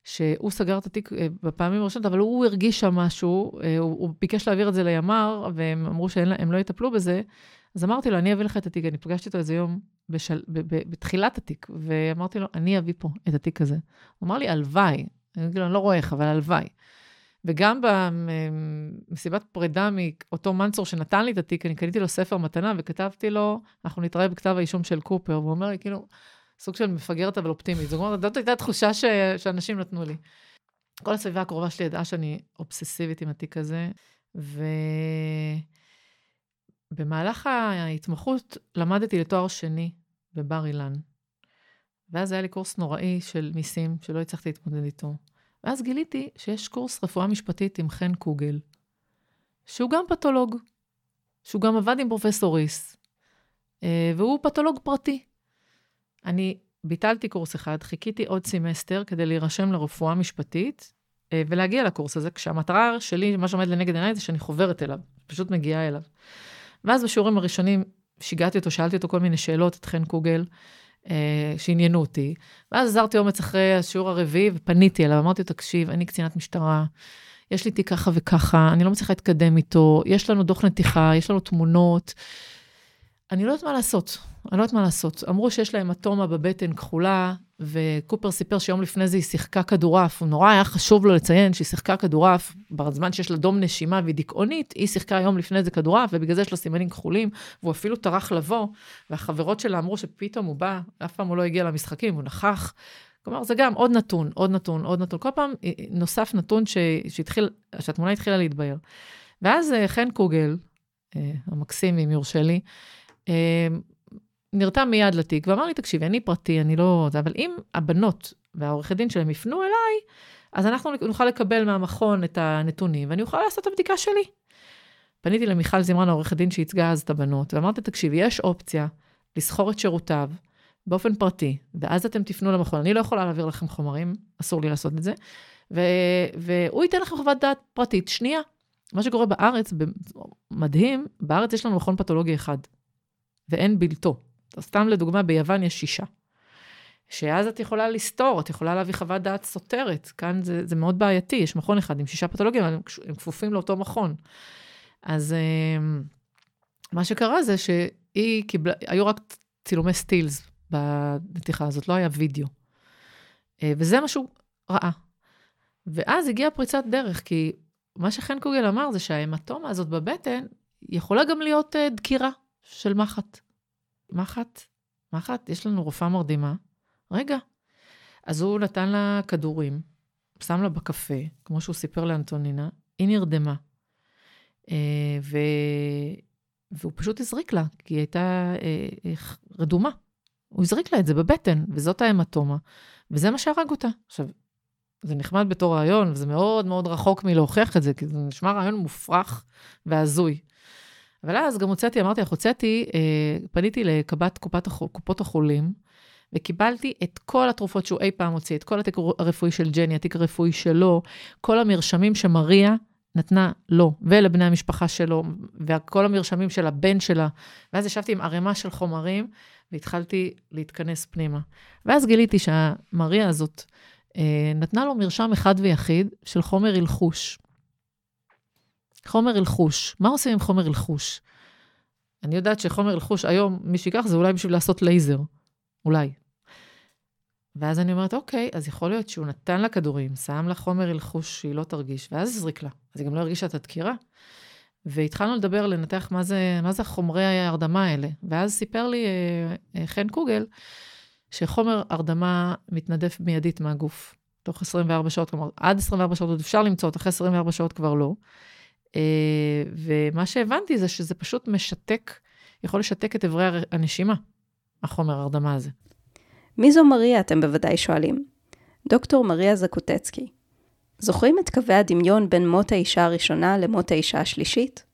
שהוא סגר את התיק אה, בפעמים הראשונות, אבל הוא הרגיש שם משהו, אה, הוא, הוא ביקש להעביר את זה לימ"ר, והם אמרו שהם לא יטפלו בזה, אז אמרתי לו, אני אביא לך את התיק, אני פגשתי אותו איזה יום בשל, ב, ב, בתחילת התיק, ואמרתי לו, אני אביא פה את התיק הזה. הוא אמר לי, הלוואי. אני אגיד לו, אני לא רואה איך, אבל הלוואי. וגם במסיבת פרידה מאותו מנצור שנתן לי את התיק, אני קניתי לו ספר מתנה וכתבתי לו, אנחנו נתראה בכתב האישום של קופר, והוא אומר לי, כאילו, סוג של מפגרת אבל אופטימית. זאת אומרת, זאת הייתה תחושה ש... שאנשים נתנו לי. כל הסביבה הקרובה שלי ידעה שאני אובססיבית עם התיק הזה, ובמהלך ההתמחות למדתי לתואר שני בבר אילן. ואז היה לי קורס נוראי של מיסים, שלא הצלחתי להתמודד איתו. ואז גיליתי שיש קורס רפואה משפטית עם חן קוגל, שהוא גם פתולוג, שהוא גם עבד עם פרופסור ריס, אה, והוא פתולוג פרטי. אני ביטלתי קורס אחד, חיכיתי עוד סמסטר כדי להירשם לרפואה משפטית אה, ולהגיע לקורס הזה, כשהמטרה שלי, מה שעומד לנגד עיניי, זה שאני חוברת אליו, פשוט מגיעה אליו. ואז בשיעורים הראשונים שיגעתי אותו, שאלתי אותו כל מיני שאלות, את חן קוגל, אה, שעניינו אותי. ואז עזרתי אומץ אחרי השיעור הרביעי ופניתי אליו, אמרתי לו, תקשיב, אני קצינת משטרה, יש לי תיק ככה וככה, אני לא מצליחה להתקדם איתו, יש לנו דוח נתיחה, יש לנו תמונות. אני לא יודעת מה לעשות, אני לא יודעת מה לעשות. אמרו שיש להם אטומה בבטן כחולה, וקופר סיפר שיום לפני זה היא שיחקה כדורעף, הוא נורא היה חשוב לו לציין שהיא שיחקה כדורעף, בזמן שיש לה דום נשימה והיא דיכאונית, היא שיחקה יום לפני זה כדורעף, ובגלל זה יש לה סימנים כחולים, והוא אפילו טרח לבוא, והחברות שלה אמרו שפתאום הוא בא, אף פעם הוא לא הגיע למשחקים, הוא נכח. כלומר, זה גם עוד נתון, עוד נתון, עוד נתון. כל פעם אה, נוסף נתון ש... שהתחיל, שהתמונה התחילה להתבהר. ואז אה, חן קוגל, אה, המקסים, אם יורשה לי, נרתם מיד לתיק ואמר לי, תקשיבי, אני פרטי, אני לא... אבל אם הבנות והעורכי דין שלהם יפנו אליי, אז אנחנו נוכל לקבל מהמכון את הנתונים, ואני אוכל לעשות את הבדיקה שלי. פניתי למיכל זמרן, העורכת דין שייצגה אז את הבנות, ואמרתי, תקשיבי, יש אופציה לסחור את שירותיו באופן פרטי, ואז אתם תפנו למכון. אני לא יכולה להעביר לכם חומרים, אסור לי לעשות את זה, ו- והוא ייתן לכם חוות דעת פרטית שנייה. מה שקורה בארץ, מדהים, בארץ יש לנו מכון פתולוגי אחד, ואין בלתו. סתם לדוגמה, ביוון יש שישה. שאז את יכולה לסתור, את יכולה להביא חוות דעת סותרת. כאן זה, זה מאוד בעייתי, יש מכון אחד עם שישה פתולוגים, הם, הם כפופים לאותו מכון. אז אמ, מה שקרה זה שהיא קיבלה, היו רק צילומי סטילס בנתיחה הזאת, לא היה וידאו. אה, וזה משהו רעה. ואז הגיעה פריצת דרך, כי מה שחן קוגל אמר זה שההמטומה הזאת בבטן יכולה גם להיות אה, דקירה של מחט. מחט, מחט, יש לנו רופאה מרדימה. רגע. אז הוא נתן לה כדורים, שם לה בקפה, כמו שהוא סיפר לאנטונינה, היא נרדמה. אה, ו... והוא פשוט הזריק לה, כי היא הייתה אה, רדומה. הוא הזריק לה את זה בבטן, וזאת ההמטומה, וזה מה שהרג אותה. עכשיו, זה נחמד בתור רעיון, וזה מאוד מאוד רחוק מלהוכיח את זה, כי זה נשמע רעיון מופרך והזוי. אבל אז גם הוצאתי, אמרתי לך, הוצאתי, אה, פניתי לקב"ט קופות החולים, וקיבלתי את כל התרופות שהוא אי פעם הוציא, את כל התיק הרפואי של ג'ני, התיק הרפואי שלו, כל המרשמים שמריה נתנה לו ולבני המשפחה שלו, וכל המרשמים של הבן שלה. ואז ישבתי עם ערימה של חומרים, והתחלתי להתכנס פנימה. ואז גיליתי שהמריה הזאת אה, נתנה לו מרשם אחד ויחיד של חומר הלחוש. חומר הלחוש. מה עושים עם חומר הלחוש? אני יודעת שחומר הלחוש היום, מי שיקח זה אולי בשביל לעשות לייזר. אולי. ואז אני אומרת, אוקיי, אז יכול להיות שהוא נתן לה כדורים, שם לה חומר הלחוש שהיא לא תרגיש, ואז הזריק לה. אז היא גם לא הרגישה את הדקירה. והתחלנו לדבר, לנתח מה זה, מה זה חומרי ההרדמה האלה. ואז סיפר לי אה, אה, חן קוגל, שחומר הרדמה מתנדף מיידית מהגוף, תוך 24 שעות, כלומר, עד 24 שעות עוד אפשר למצוא, אחרי 24 שעות כבר לא. אה, ומה שהבנתי זה שזה פשוט משתק, יכול לשתק את אברי הנשימה, החומר ההרדמה הזה. מי זו מריה, אתם בוודאי שואלים. דוקטור מריה זקוטצקי. זוכרים את קווי הדמיון בין מות האישה הראשונה למות האישה השלישית?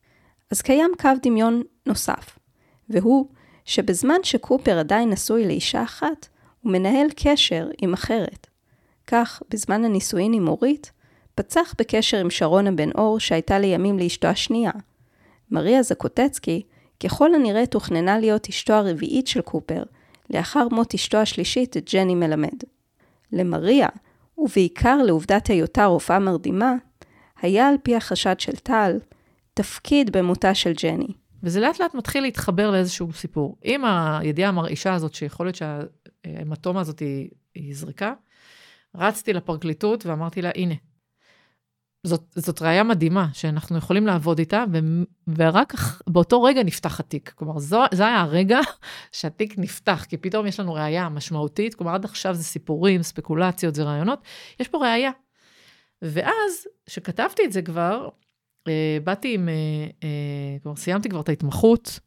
אז קיים קו דמיון נוסף, והוא שבזמן שקופר עדיין נשוי לאישה אחת, הוא מנהל קשר עם אחרת. כך, בזמן הנישואין עם אורית, פצח בקשר עם שרונה בן אור שהייתה לימים לאשתו השנייה. מריה זקוטצקי, ככל הנראה תוכננה להיות אשתו הרביעית של קופר, לאחר מות אשתו השלישית, ג'ני מלמד. למריה, ובעיקר לעובדת היותה רופאה מרדימה, היה על פי החשד של טל, תפקיד במותה של ג'ני. וזה לאט לאט מתחיל להתחבר לאיזשהו סיפור. עם הידיעה המרעישה הזאת, שיכול להיות שההמטומה הזאת היא, היא זריקה, רצתי לפרקליטות ואמרתי לה, הנה, זאת, זאת ראייה מדהימה, שאנחנו יכולים לעבוד איתה, ו, ורק באותו רגע נפתח התיק. כלומר, זו, זה היה הרגע שהתיק נפתח, כי פתאום יש לנו ראייה משמעותית, כלומר, עד עכשיו זה סיפורים, ספקולציות, זה רעיונות, יש פה ראייה. ואז, כשכתבתי את זה כבר, אה, באתי עם, אה, אה, כלומר, סיימתי כבר את ההתמחות,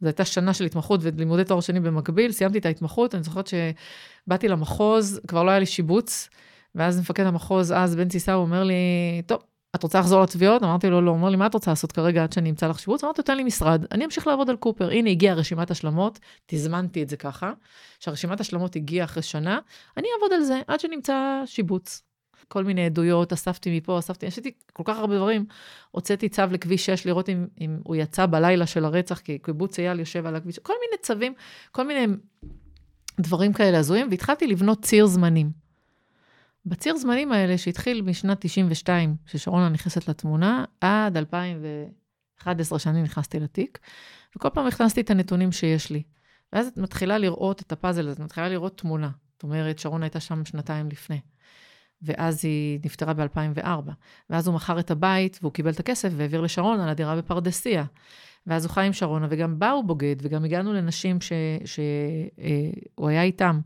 זו הייתה שנה של התמחות ולימודי תואר שני במקביל, סיימתי את ההתמחות, אני זוכרת שבאתי למחוז, כבר לא היה לי שיבוץ, ואז מפקד המחוז, אז בן ציסאו, אומר לי, טוב, את רוצה לחזור לתביעות? אמרתי לו, לא. הוא אומר לי, מה את רוצה לעשות כרגע עד שאני אמצא לך שיבוץ? אמרתי, תן לי משרד, אני אמשיך לעבוד על קופר. הנה, הגיעה רשימת השלמות, תזמנתי את זה ככה, שהרשימת השלמות הגיעה אחרי שנה, אני אעבוד על זה עד שנמצא שיבוץ. כל מיני עדויות, אספתי מפה, אספתי, עשיתי כל כך הרבה דברים. הוצאתי צו לכביש 6 לראות אם, אם הוא יצא בלילה של הרצח, כי קיבוץ אייל יושב על הכביש, כל מיני צווים, כל מיני דברים כאלה הזויים, והתחלתי לבנות ציר זמנים. בציר זמנים האלה, שהתחיל משנת 92, ששרונה נכנסת לתמונה, עד 2011 שאני נכנסתי לתיק, וכל פעם הכנסתי את הנתונים שיש לי. ואז את מתחילה לראות את הפאזל הזה, את מתחילה לראות תמונה. זאת אומרת, שרונה הייתה שם שנתיים לפני. ואז היא נפטרה ב-2004. ואז הוא מכר את הבית, והוא קיבל את הכסף והעביר לשרון על הדירה בפרדסיה. ואז הוא חי עם שרונה, וגם בה הוא בוגד, וגם הגענו לנשים שהוא אה, היה איתם.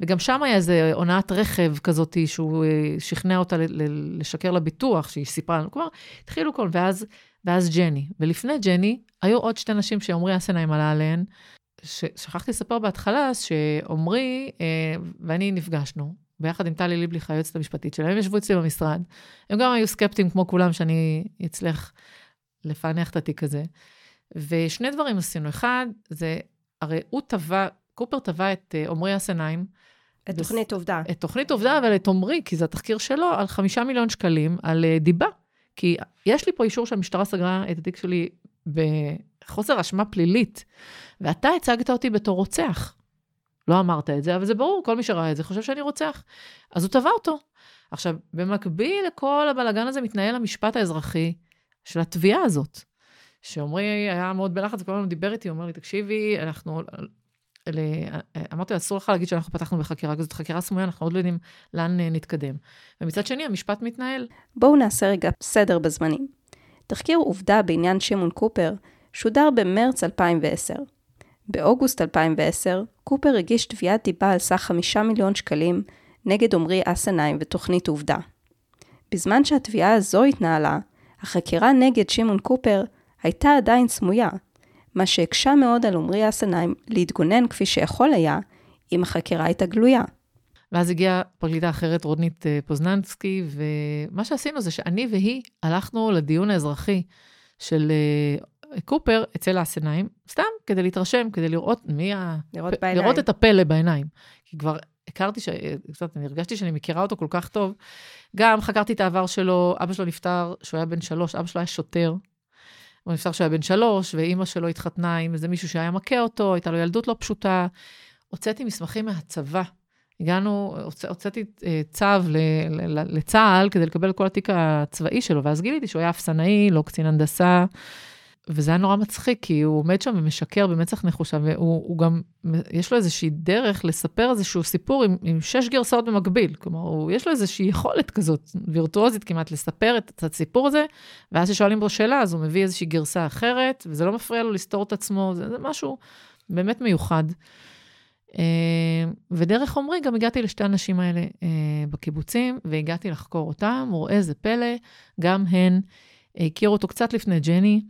וגם שם היה איזה הונאת רכב כזאת, שהוא אה, שכנע אותה לשקר לביטוח, שהיא סיפרה לנו. כלומר, התחילו כל, ואז, ואז ג'ני. ולפני ג'ני, היו עוד שתי נשים שעמרי אסנהיים עלה עליהן. שכחתי לספר בהתחלה שעמרי אה, ואני נפגשנו, ביחד עם טלי ליבליך, היועצת המשפטית שלהם, הם ישבו אצלי במשרד. הם גם היו סקפטיים כמו כולם שאני אצליח לפענח את התיק הזה. ושני דברים עשינו. אחד, זה, הרי הוא טבע, קופר טבע את אה, עמרי אסנהיים. את תוכנית עובדה. את תוכנית עובדה, אבל את עמרי, כי זה התחקיר שלו, על חמישה מיליון שקלים, על אה, דיבה. כי יש לי פה אישור שהמשטרה סגרה את התיק שלי בחוסר אשמה פלילית, ואתה הצגת אותי בתור רוצח. לא אמרת את זה, אבל זה ברור, כל מי שראה את זה חושב שאני רוצח. אז הוא תבע אותו. עכשיו, במקביל לכל הבלגן הזה מתנהל המשפט האזרחי של התביעה הזאת. שעמרי היה מאוד בלחץ, וכל הזמן דיבר איתי, הוא אומר לי, תקשיבי, אנחנו... ל... אמרתי לו, אסור לך להגיד שאנחנו פתחנו בחקירה, זאת חקירה סמויה, אנחנו עוד לא יודעים לאן אה, נתקדם. ומצד שני, המשפט מתנהל. בואו נעשה רגע סדר בזמנים. תחקיר עובדה בעניין שמעון קופר שודר במרץ 2010. באוגוסט 2010, קופר הגיש תביעת דיבה על סך 5 מיליון שקלים נגד עמרי אסנהיים ותוכנית עובדה. בזמן שהתביעה הזו התנהלה, החקירה נגד שמעון קופר הייתה עדיין סמויה, מה שהקשה מאוד על עמרי אסנהיים להתגונן כפי שיכול היה, אם החקירה הייתה גלויה. ואז הגיעה פרקליטה אחרת, רודנית אה, פוזננסקי, ומה שעשינו זה שאני והיא הלכנו לדיון האזרחי של אה, קופר אצל האסנהיים, סתם כדי להתרשם, כדי לראות מי ה... לראות פ... בעיניים. לראות את הפלא בעיניים. כי כבר הכרתי, ש... קצת, אני הרגשתי שאני מכירה אותו כל כך טוב. גם חקרתי את העבר שלו, אבא שלו נפטר כשהוא היה בן שלוש, אבא שלו היה שוטר. הוא נפטר כשהוא היה בן שלוש, ואימא שלו התחתנה עם איזה מישהו שהיה מכה אותו, הייתה לו ילדות לא פשוטה. הוצאתי מסמכים מהצבא. הגענו, הוצא, הוצאתי אה, צו לצה"ל כדי לקבל את כל התיק הצבאי שלו, ואז גיליתי שהוא היה אפסנאי, לא קצין הנדסה. וזה היה נורא מצחיק, כי הוא עומד שם ומשקר במצח נחושה, והוא גם, יש לו איזושהי דרך לספר איזשהו סיפור עם, עם שש גרסאות במקביל. כלומר, הוא, יש לו איזושהי יכולת כזאת, וירטואוזית כמעט, לספר את, את הסיפור הזה, ואז כששואלים בו שאלה, אז הוא מביא איזושהי גרסה אחרת, וזה לא מפריע לו לסתור את עצמו, זה, זה משהו באמת מיוחד. אה, ודרך עמרי גם הגעתי לשתי הנשים האלה אה, בקיבוצים, והגעתי לחקור אותם, וראה זה פלא, גם הן הכירו אותו קצת לפני ג'ני,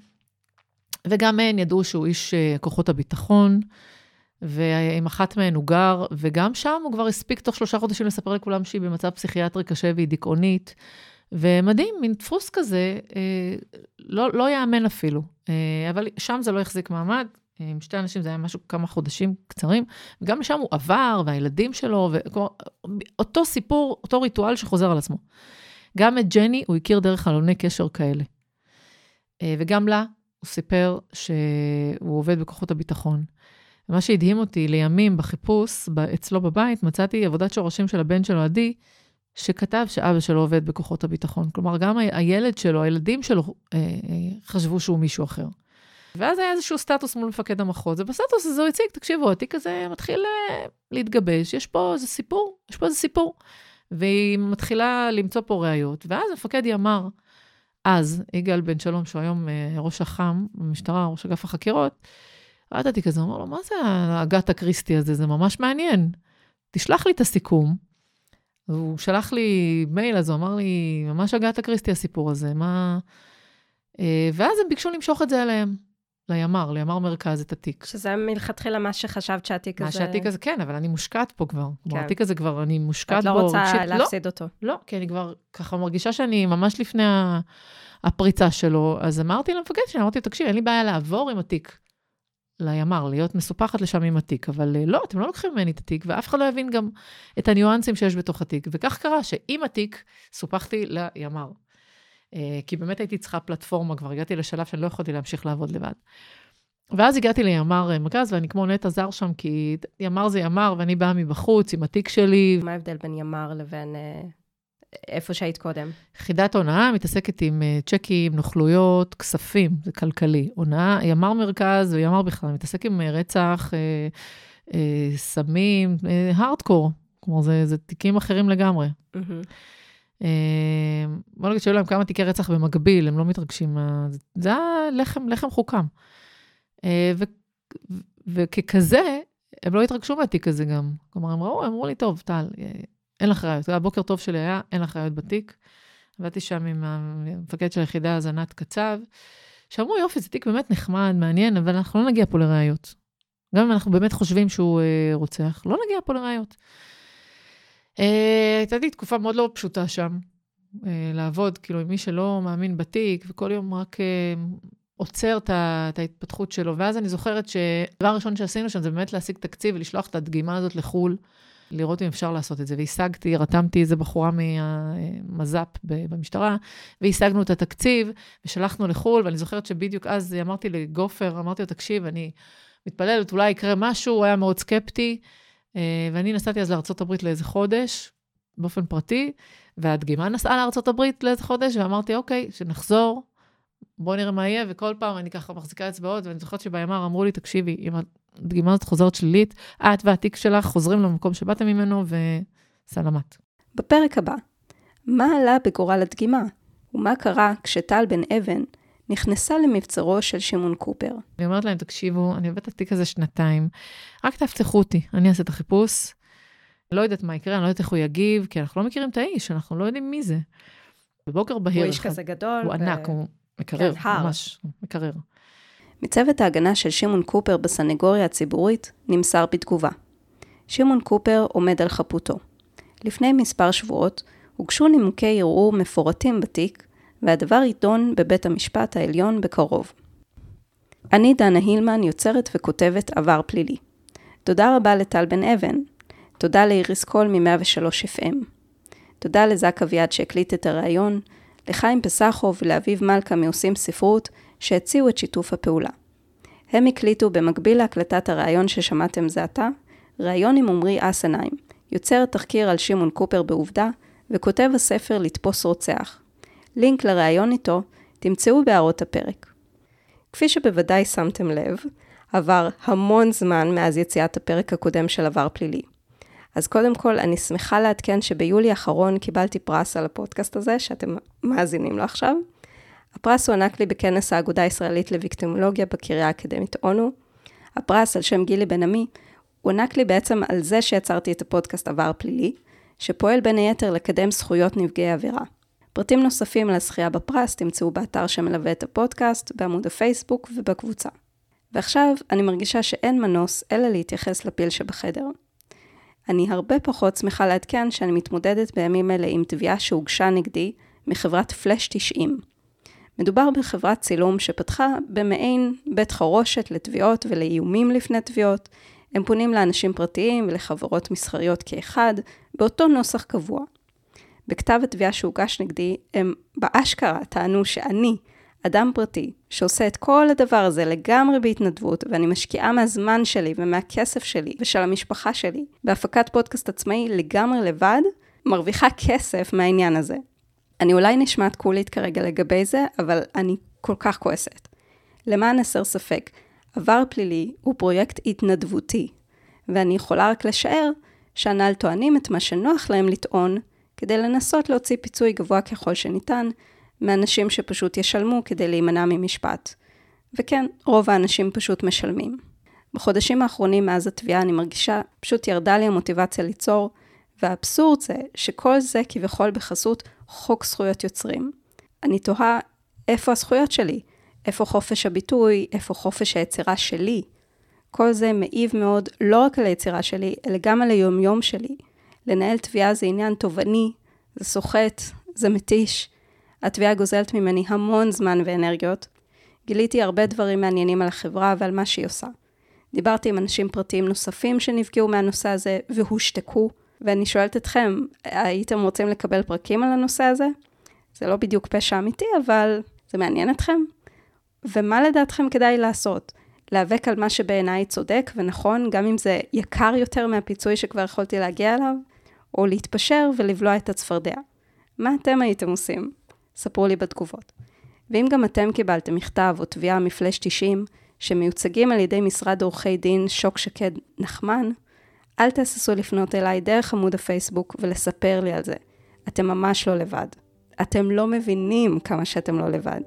וגם הן ידעו שהוא איש אה, כוחות הביטחון, ועם אחת מהן הוא גר, וגם שם הוא כבר הספיק תוך שלושה חודשים לספר לכולם שהיא במצב פסיכיאטרי קשה והיא דיכאונית. ומדהים, מין דפוס כזה, אה, לא, לא יאמן אפילו. אה, אבל שם זה לא החזיק מעמד, עם שתי אנשים זה היה משהו כמה חודשים קצרים, וגם לשם הוא עבר, והילדים שלו, וכלומר, אותו סיפור, אותו ריטואל שחוזר על עצמו. גם את ג'ני הוא הכיר דרך חלוני קשר כאלה. וגם לה הוא סיפר שהוא עובד בכוחות הביטחון. ומה שהדהים אותי, לימים בחיפוש אצלו בבית, מצאתי עבודת שורשים של הבן שלו, עדי, שכתב שאבא שלו עובד בכוחות הביטחון. כלומר, גם הילד שלו, הילדים שלו, אה, אה, חשבו שהוא מישהו אחר. ואז היה איזשהו סטטוס מול מפקד המחוז, ובסטטוס הזה הוא הציג, תקשיבו, התיק הזה מתחיל אה, להתגבש, יש פה איזה סיפור, יש פה איזה סיפור. והיא מתחילה למצוא פה ראיות, ואז מפקד ימ"ר, אז, יגאל בן שלום, שהוא היום אה, ראש אח"ם במשטרה, ראש אגף החקירות, ראה את התיק הזה, אמר לו, מה זה האגת הקריסטי הזה? זה ממש מעניין. תשלח לי את הסיכום. והוא שלח לי מייל, אז הוא אמר לי, ממש אגת הקריסטי הסיפור הזה, מה... אה, ואז הם ביקשו למשוך את זה אליהם, לימ"ר, לימ"ר מרכז, את התיק. שזה מלכתחילה מה שחשבת שהתיק הזה... מה שהתיק הזה, כן, אבל אני מושקעת פה כבר. כן. כלומר, התיק הזה כבר, אני מושקעת בו. את לא רוצה רגשית, להפסיד לא, אותו. לא, כי אני כבר ככה מרגישה שאני ממש לפני הפריצה שלו. אז אמרתי למפקד שלי, אמרתי, תקשיב, אין לי בעיה לעבור עם התיק לימ"ר, להיות מסופחת לשם עם התיק, אבל אה, לא, אתם לא לוקחים ממני את התיק, ואף אחד לא יבין גם את הניואנסים שיש בתוך התיק. וכך קרה שעם התיק סופחתי לימ"ר. אה, כי באמת הייתי צריכה פלטפורמה, כבר הגעתי לשלב שאני לא יכולתי להמשיך לעבוד לבד. ואז הגעתי לימ"ר אה, מרכז, ואני כמו נטע זר שם, כי ימ"ר זה ימ"ר, ואני באה מבחוץ עם התיק שלי. מה ההבדל בין ימ"ר לבין uh, איפה שהיית קודם? יחידת הונאה מתעסקת עם צ'קים, נוכלויות, כספים, זה כלכלי. הונאה, ימ"ר מרכז וימ"ר בכלל, מתעסק עם רצח, uh, uh, סמים, הארדקור. כלומר, זה, זה תיקים אחרים לגמרי. Mm-hmm. אה, בוא נגיד שהיו להם כמה תיקי רצח במקביל, הם לא מתרגשים. זה היה לחם, לחם חוקם. אה, ו, וככזה, הם לא התרגשו מהתיק הזה גם. כלומר, הם ראו, הם אמרו לי, טוב, טל, אה, אין לך ראיות. הבוקר טוב שלי היה, אין לך ראיות בתיק. עבדתי שם עם המפקד של היחידה, אז ענת קצב, שאמרו, יופי, זה תיק באמת נחמד, מעניין, אבל אנחנו לא נגיע פה לראיות. גם אם אנחנו באמת חושבים שהוא רוצח, לא נגיע פה לראיות. אה, הייתה לי תקופה מאוד לא פשוטה שם, אה, לעבוד, כאילו, עם מי שלא מאמין בתיק, וכל יום רק אה, עוצר את ההתפתחות שלו. ואז אני זוכרת שהדבר הראשון שעשינו שם זה באמת להשיג תקציב ולשלוח את הדגימה הזאת לחו"ל, לראות אם אפשר לעשות את זה. והשגתי, רתמתי איזה בחורה מהמז"פ במשטרה, והשגנו את התקציב, ושלחנו לחו"ל, ואני זוכרת שבדיוק אז אמרתי לגופר, אמרתי לו, תקשיב, אני מתפללת, אולי יקרה משהו, הוא היה מאוד סקפטי. אה, ואני נסעתי אז לארה"ב לאיזה חודש, באופן פרטי, והדגימה נסעה לארה"ב לאיזה חודש, ואמרתי, אוקיי, שנחזור, בואו נראה מה יהיה, וכל פעם אני ככה מחזיקה אצבעות, ואני זוכרת שבימ"ר אמרו לי, תקשיבי, אם הדגימה הזאת חוזרת שלילית, את והתיק שלך חוזרים למקום שבאתם ממנו, וסלמת. בפרק הבא, מה עלה בגורל הדגימה, ומה קרה כשטל בן אבן נכנסה למבצרו של שמעון קופר. אני אומרת להם, תקשיבו, אני עובדת את התיק הזה שנתיים, רק תפתחו אותי, אני אעשה את החיפוש. לא יודעת מה יקרה, אני לא יודעת איך הוא יגיב, כי אנחנו לא מכירים את האיש, אנחנו לא יודעים מי זה. בבוקר בהיר. הוא איש כזה גדול. הוא ו... ענק, הוא מקרר, כן, ממש, הוא מקרר. מצוות ההגנה של שמעון קופר בסנגוריה הציבורית נמסר בתגובה. שמעון קופר עומד על חפותו. לפני מספר שבועות הוגשו נימוקי ערעור מפורטים בתיק, והדבר יידון בבית המשפט העליון בקרוב. אני דנה הילמן, יוצרת וכותבת עבר פלילי. תודה רבה לטל בן אבן. תודה לאיריס קול מ-103 FM. תודה לזק אביעד שהקליט את הריאיון, לחיים פסחוב ולאביב מלכה מעושים ספרות, שהציעו את שיתוף הפעולה. הם הקליטו במקביל להקלטת הריאיון ששמעתם זה עתה, ראיון עם עמרי אסנהיים, יוצר תחקיר על שמעון קופר בעובדה, וכותב הספר לתפוס רוצח, לינק לראיון איתו תמצאו בהערות הפרק. כפי שבוודאי שמתם לב, עבר המון זמן מאז יציאת הפרק הקודם של עבר פלילי. אז קודם כל, אני שמחה לעדכן שביולי האחרון קיבלתי פרס על הפודקאסט הזה, שאתם מאזינים לו עכשיו. הפרס הוענק לי בכנס האגודה הישראלית לוויקטימולוגיה בקריה האקדמית אונו. הפרס על שם גילי בן עמי הוענק לי בעצם על זה שיצרתי את הפודקאסט עבר פלילי, שפועל בין היתר לקדם זכויות נפגעי עבירה. פרטים נוספים על הזכייה בפרס תמצאו באתר שמלווה את הפודקאסט, בעמוד הפייסבוק ובקבוצה. ועכשיו אני מרגישה שאין מנוס אלא להתייחס לפיל שבחדר. אני הרבה פחות שמחה לעדכן שאני מתמודדת בימים אלה עם תביעה שהוגשה נגדי מחברת פלאש 90. מדובר בחברת צילום שפתחה במעין בית חרושת לתביעות ולאיומים לפני תביעות. הם פונים לאנשים פרטיים ולחברות מסחריות כאחד, באותו נוסח קבוע. בכתב התביעה שהוגש נגדי, הם באשכרה טענו שאני, אדם פרטי, שעושה את כל הדבר הזה לגמרי בהתנדבות, ואני משקיעה מהזמן שלי ומהכסף שלי ושל המשפחה שלי בהפקת פודקאסט עצמאי לגמרי לבד, מרוויחה כסף מהעניין הזה. אני אולי נשמעת קולית כרגע לגבי זה, אבל אני כל כך כועסת. למען הסר ספק, עבר פלילי הוא פרויקט התנדבותי, ואני יכולה רק לשער שהנ"ל טוענים את מה שנוח להם לטעון, כדי לנסות להוציא פיצוי גבוה ככל שניתן, מאנשים שפשוט ישלמו כדי להימנע ממשפט. וכן, רוב האנשים פשוט משלמים. בחודשים האחרונים מאז התביעה אני מרגישה, פשוט ירדה לי המוטיבציה ליצור, והאבסורד זה שכל זה כביכול בחסות חוק זכויות יוצרים. אני תוהה, איפה הזכויות שלי? איפה חופש הביטוי? איפה חופש היצירה שלי? כל זה מעיב מאוד לא רק על היצירה שלי, אלא גם על היומיום שלי. לנהל תביעה זה עניין תובעני, זה סוחט, זה מתיש. התביעה גוזלת ממני המון זמן ואנרגיות. גיליתי הרבה דברים מעניינים על החברה ועל מה שהיא עושה. דיברתי עם אנשים פרטיים נוספים שנפגעו מהנושא הזה והושתקו, ואני שואלת אתכם, הייתם רוצים לקבל פרקים על הנושא הזה? זה לא בדיוק פשע אמיתי, אבל זה מעניין אתכם? ומה לדעתכם כדאי לעשות? להיאבק על מה שבעיניי צודק ונכון, גם אם זה יקר יותר מהפיצוי שכבר יכולתי להגיע אליו, או להתפשר ולבלוע את הצפרדע. מה אתם הייתם עושים? ספרו לי בתגובות. ואם גם אתם קיבלתם מכתב או תביעה מפלאש 90, שמיוצגים על ידי משרד עורכי דין שוק שקד נחמן, אל תהססו לפנות אליי דרך עמוד הפייסבוק ולספר לי על זה. אתם ממש לא לבד. אתם לא מבינים כמה שאתם לא לבד.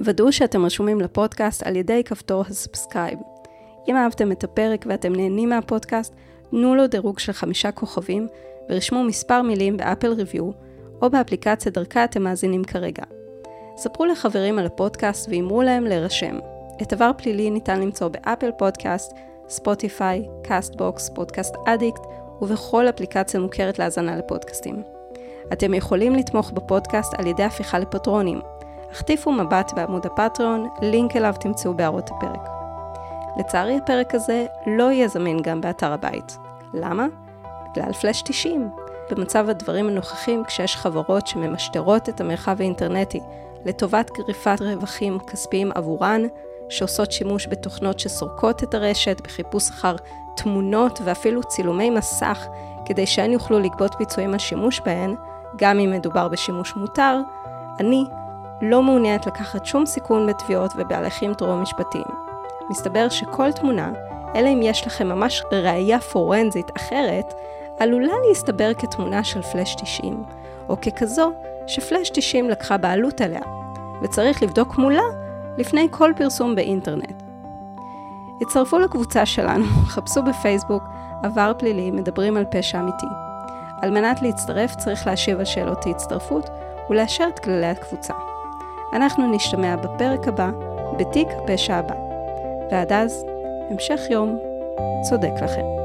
ודאו שאתם רשומים לפודקאסט על ידי כפתור ה subscribe. אם אהבתם את הפרק ואתם נהנים מהפודקאסט, תנו לו דירוג של חמישה כוכבים ורשמו מספר מילים ב Apple review או באפליקציה דרכה אתם מאזינים כרגע. ספרו לחברים על הפודקאסט ואמרו להם להירשם. את עבר פלילי ניתן למצוא ב Apple Podcast, ספוטיפיי, Castbox, Podcast Addict ובכל אפליקציה מוכרת להאזנה לפודקאסטים. אתם יכולים לתמוך בפודקאסט על ידי הפיכה לפטרונים. החטיפו מבט בעמוד הפטריון, לינק אליו תמצאו בהערות הפרק. לצערי הפרק הזה לא יהיה זמין גם באתר הבית. למה? בגלל פלאש 90. במצב הדברים הנוכחים, כשיש חברות שממשטרות את המרחב האינטרנטי לטובת גריפת רווחים כספיים עבורן, שעושות שימוש בתוכנות שסורקות את הרשת בחיפוש אחר תמונות ואפילו צילומי מסך, כדי שהן יוכלו לגבות פיצויים על שימוש בהן, גם אם מדובר בשימוש מותר, אני לא מעוניינת לקחת שום סיכון בתביעות ובהליכים טרום משפטיים. מסתבר שכל תמונה, אלא אם יש לכם ממש ראייה פורנזית אחרת, עלולה להסתבר כתמונה של פלאש 90, או ככזו שפלאש 90 לקחה בעלות עליה, וצריך לבדוק מולה לפני כל פרסום באינטרנט. הצטרפו לקבוצה שלנו, חפשו בפייסבוק עבר פלילי מדברים על פשע אמיתי. על מנת להצטרף צריך להשיב על שאלות ההצטרפות ולאשר את כללי הקבוצה. אנחנו נשתמע בפרק הבא, בתיק הפשע הבא. ועד אז, המשך יום צודק לכם.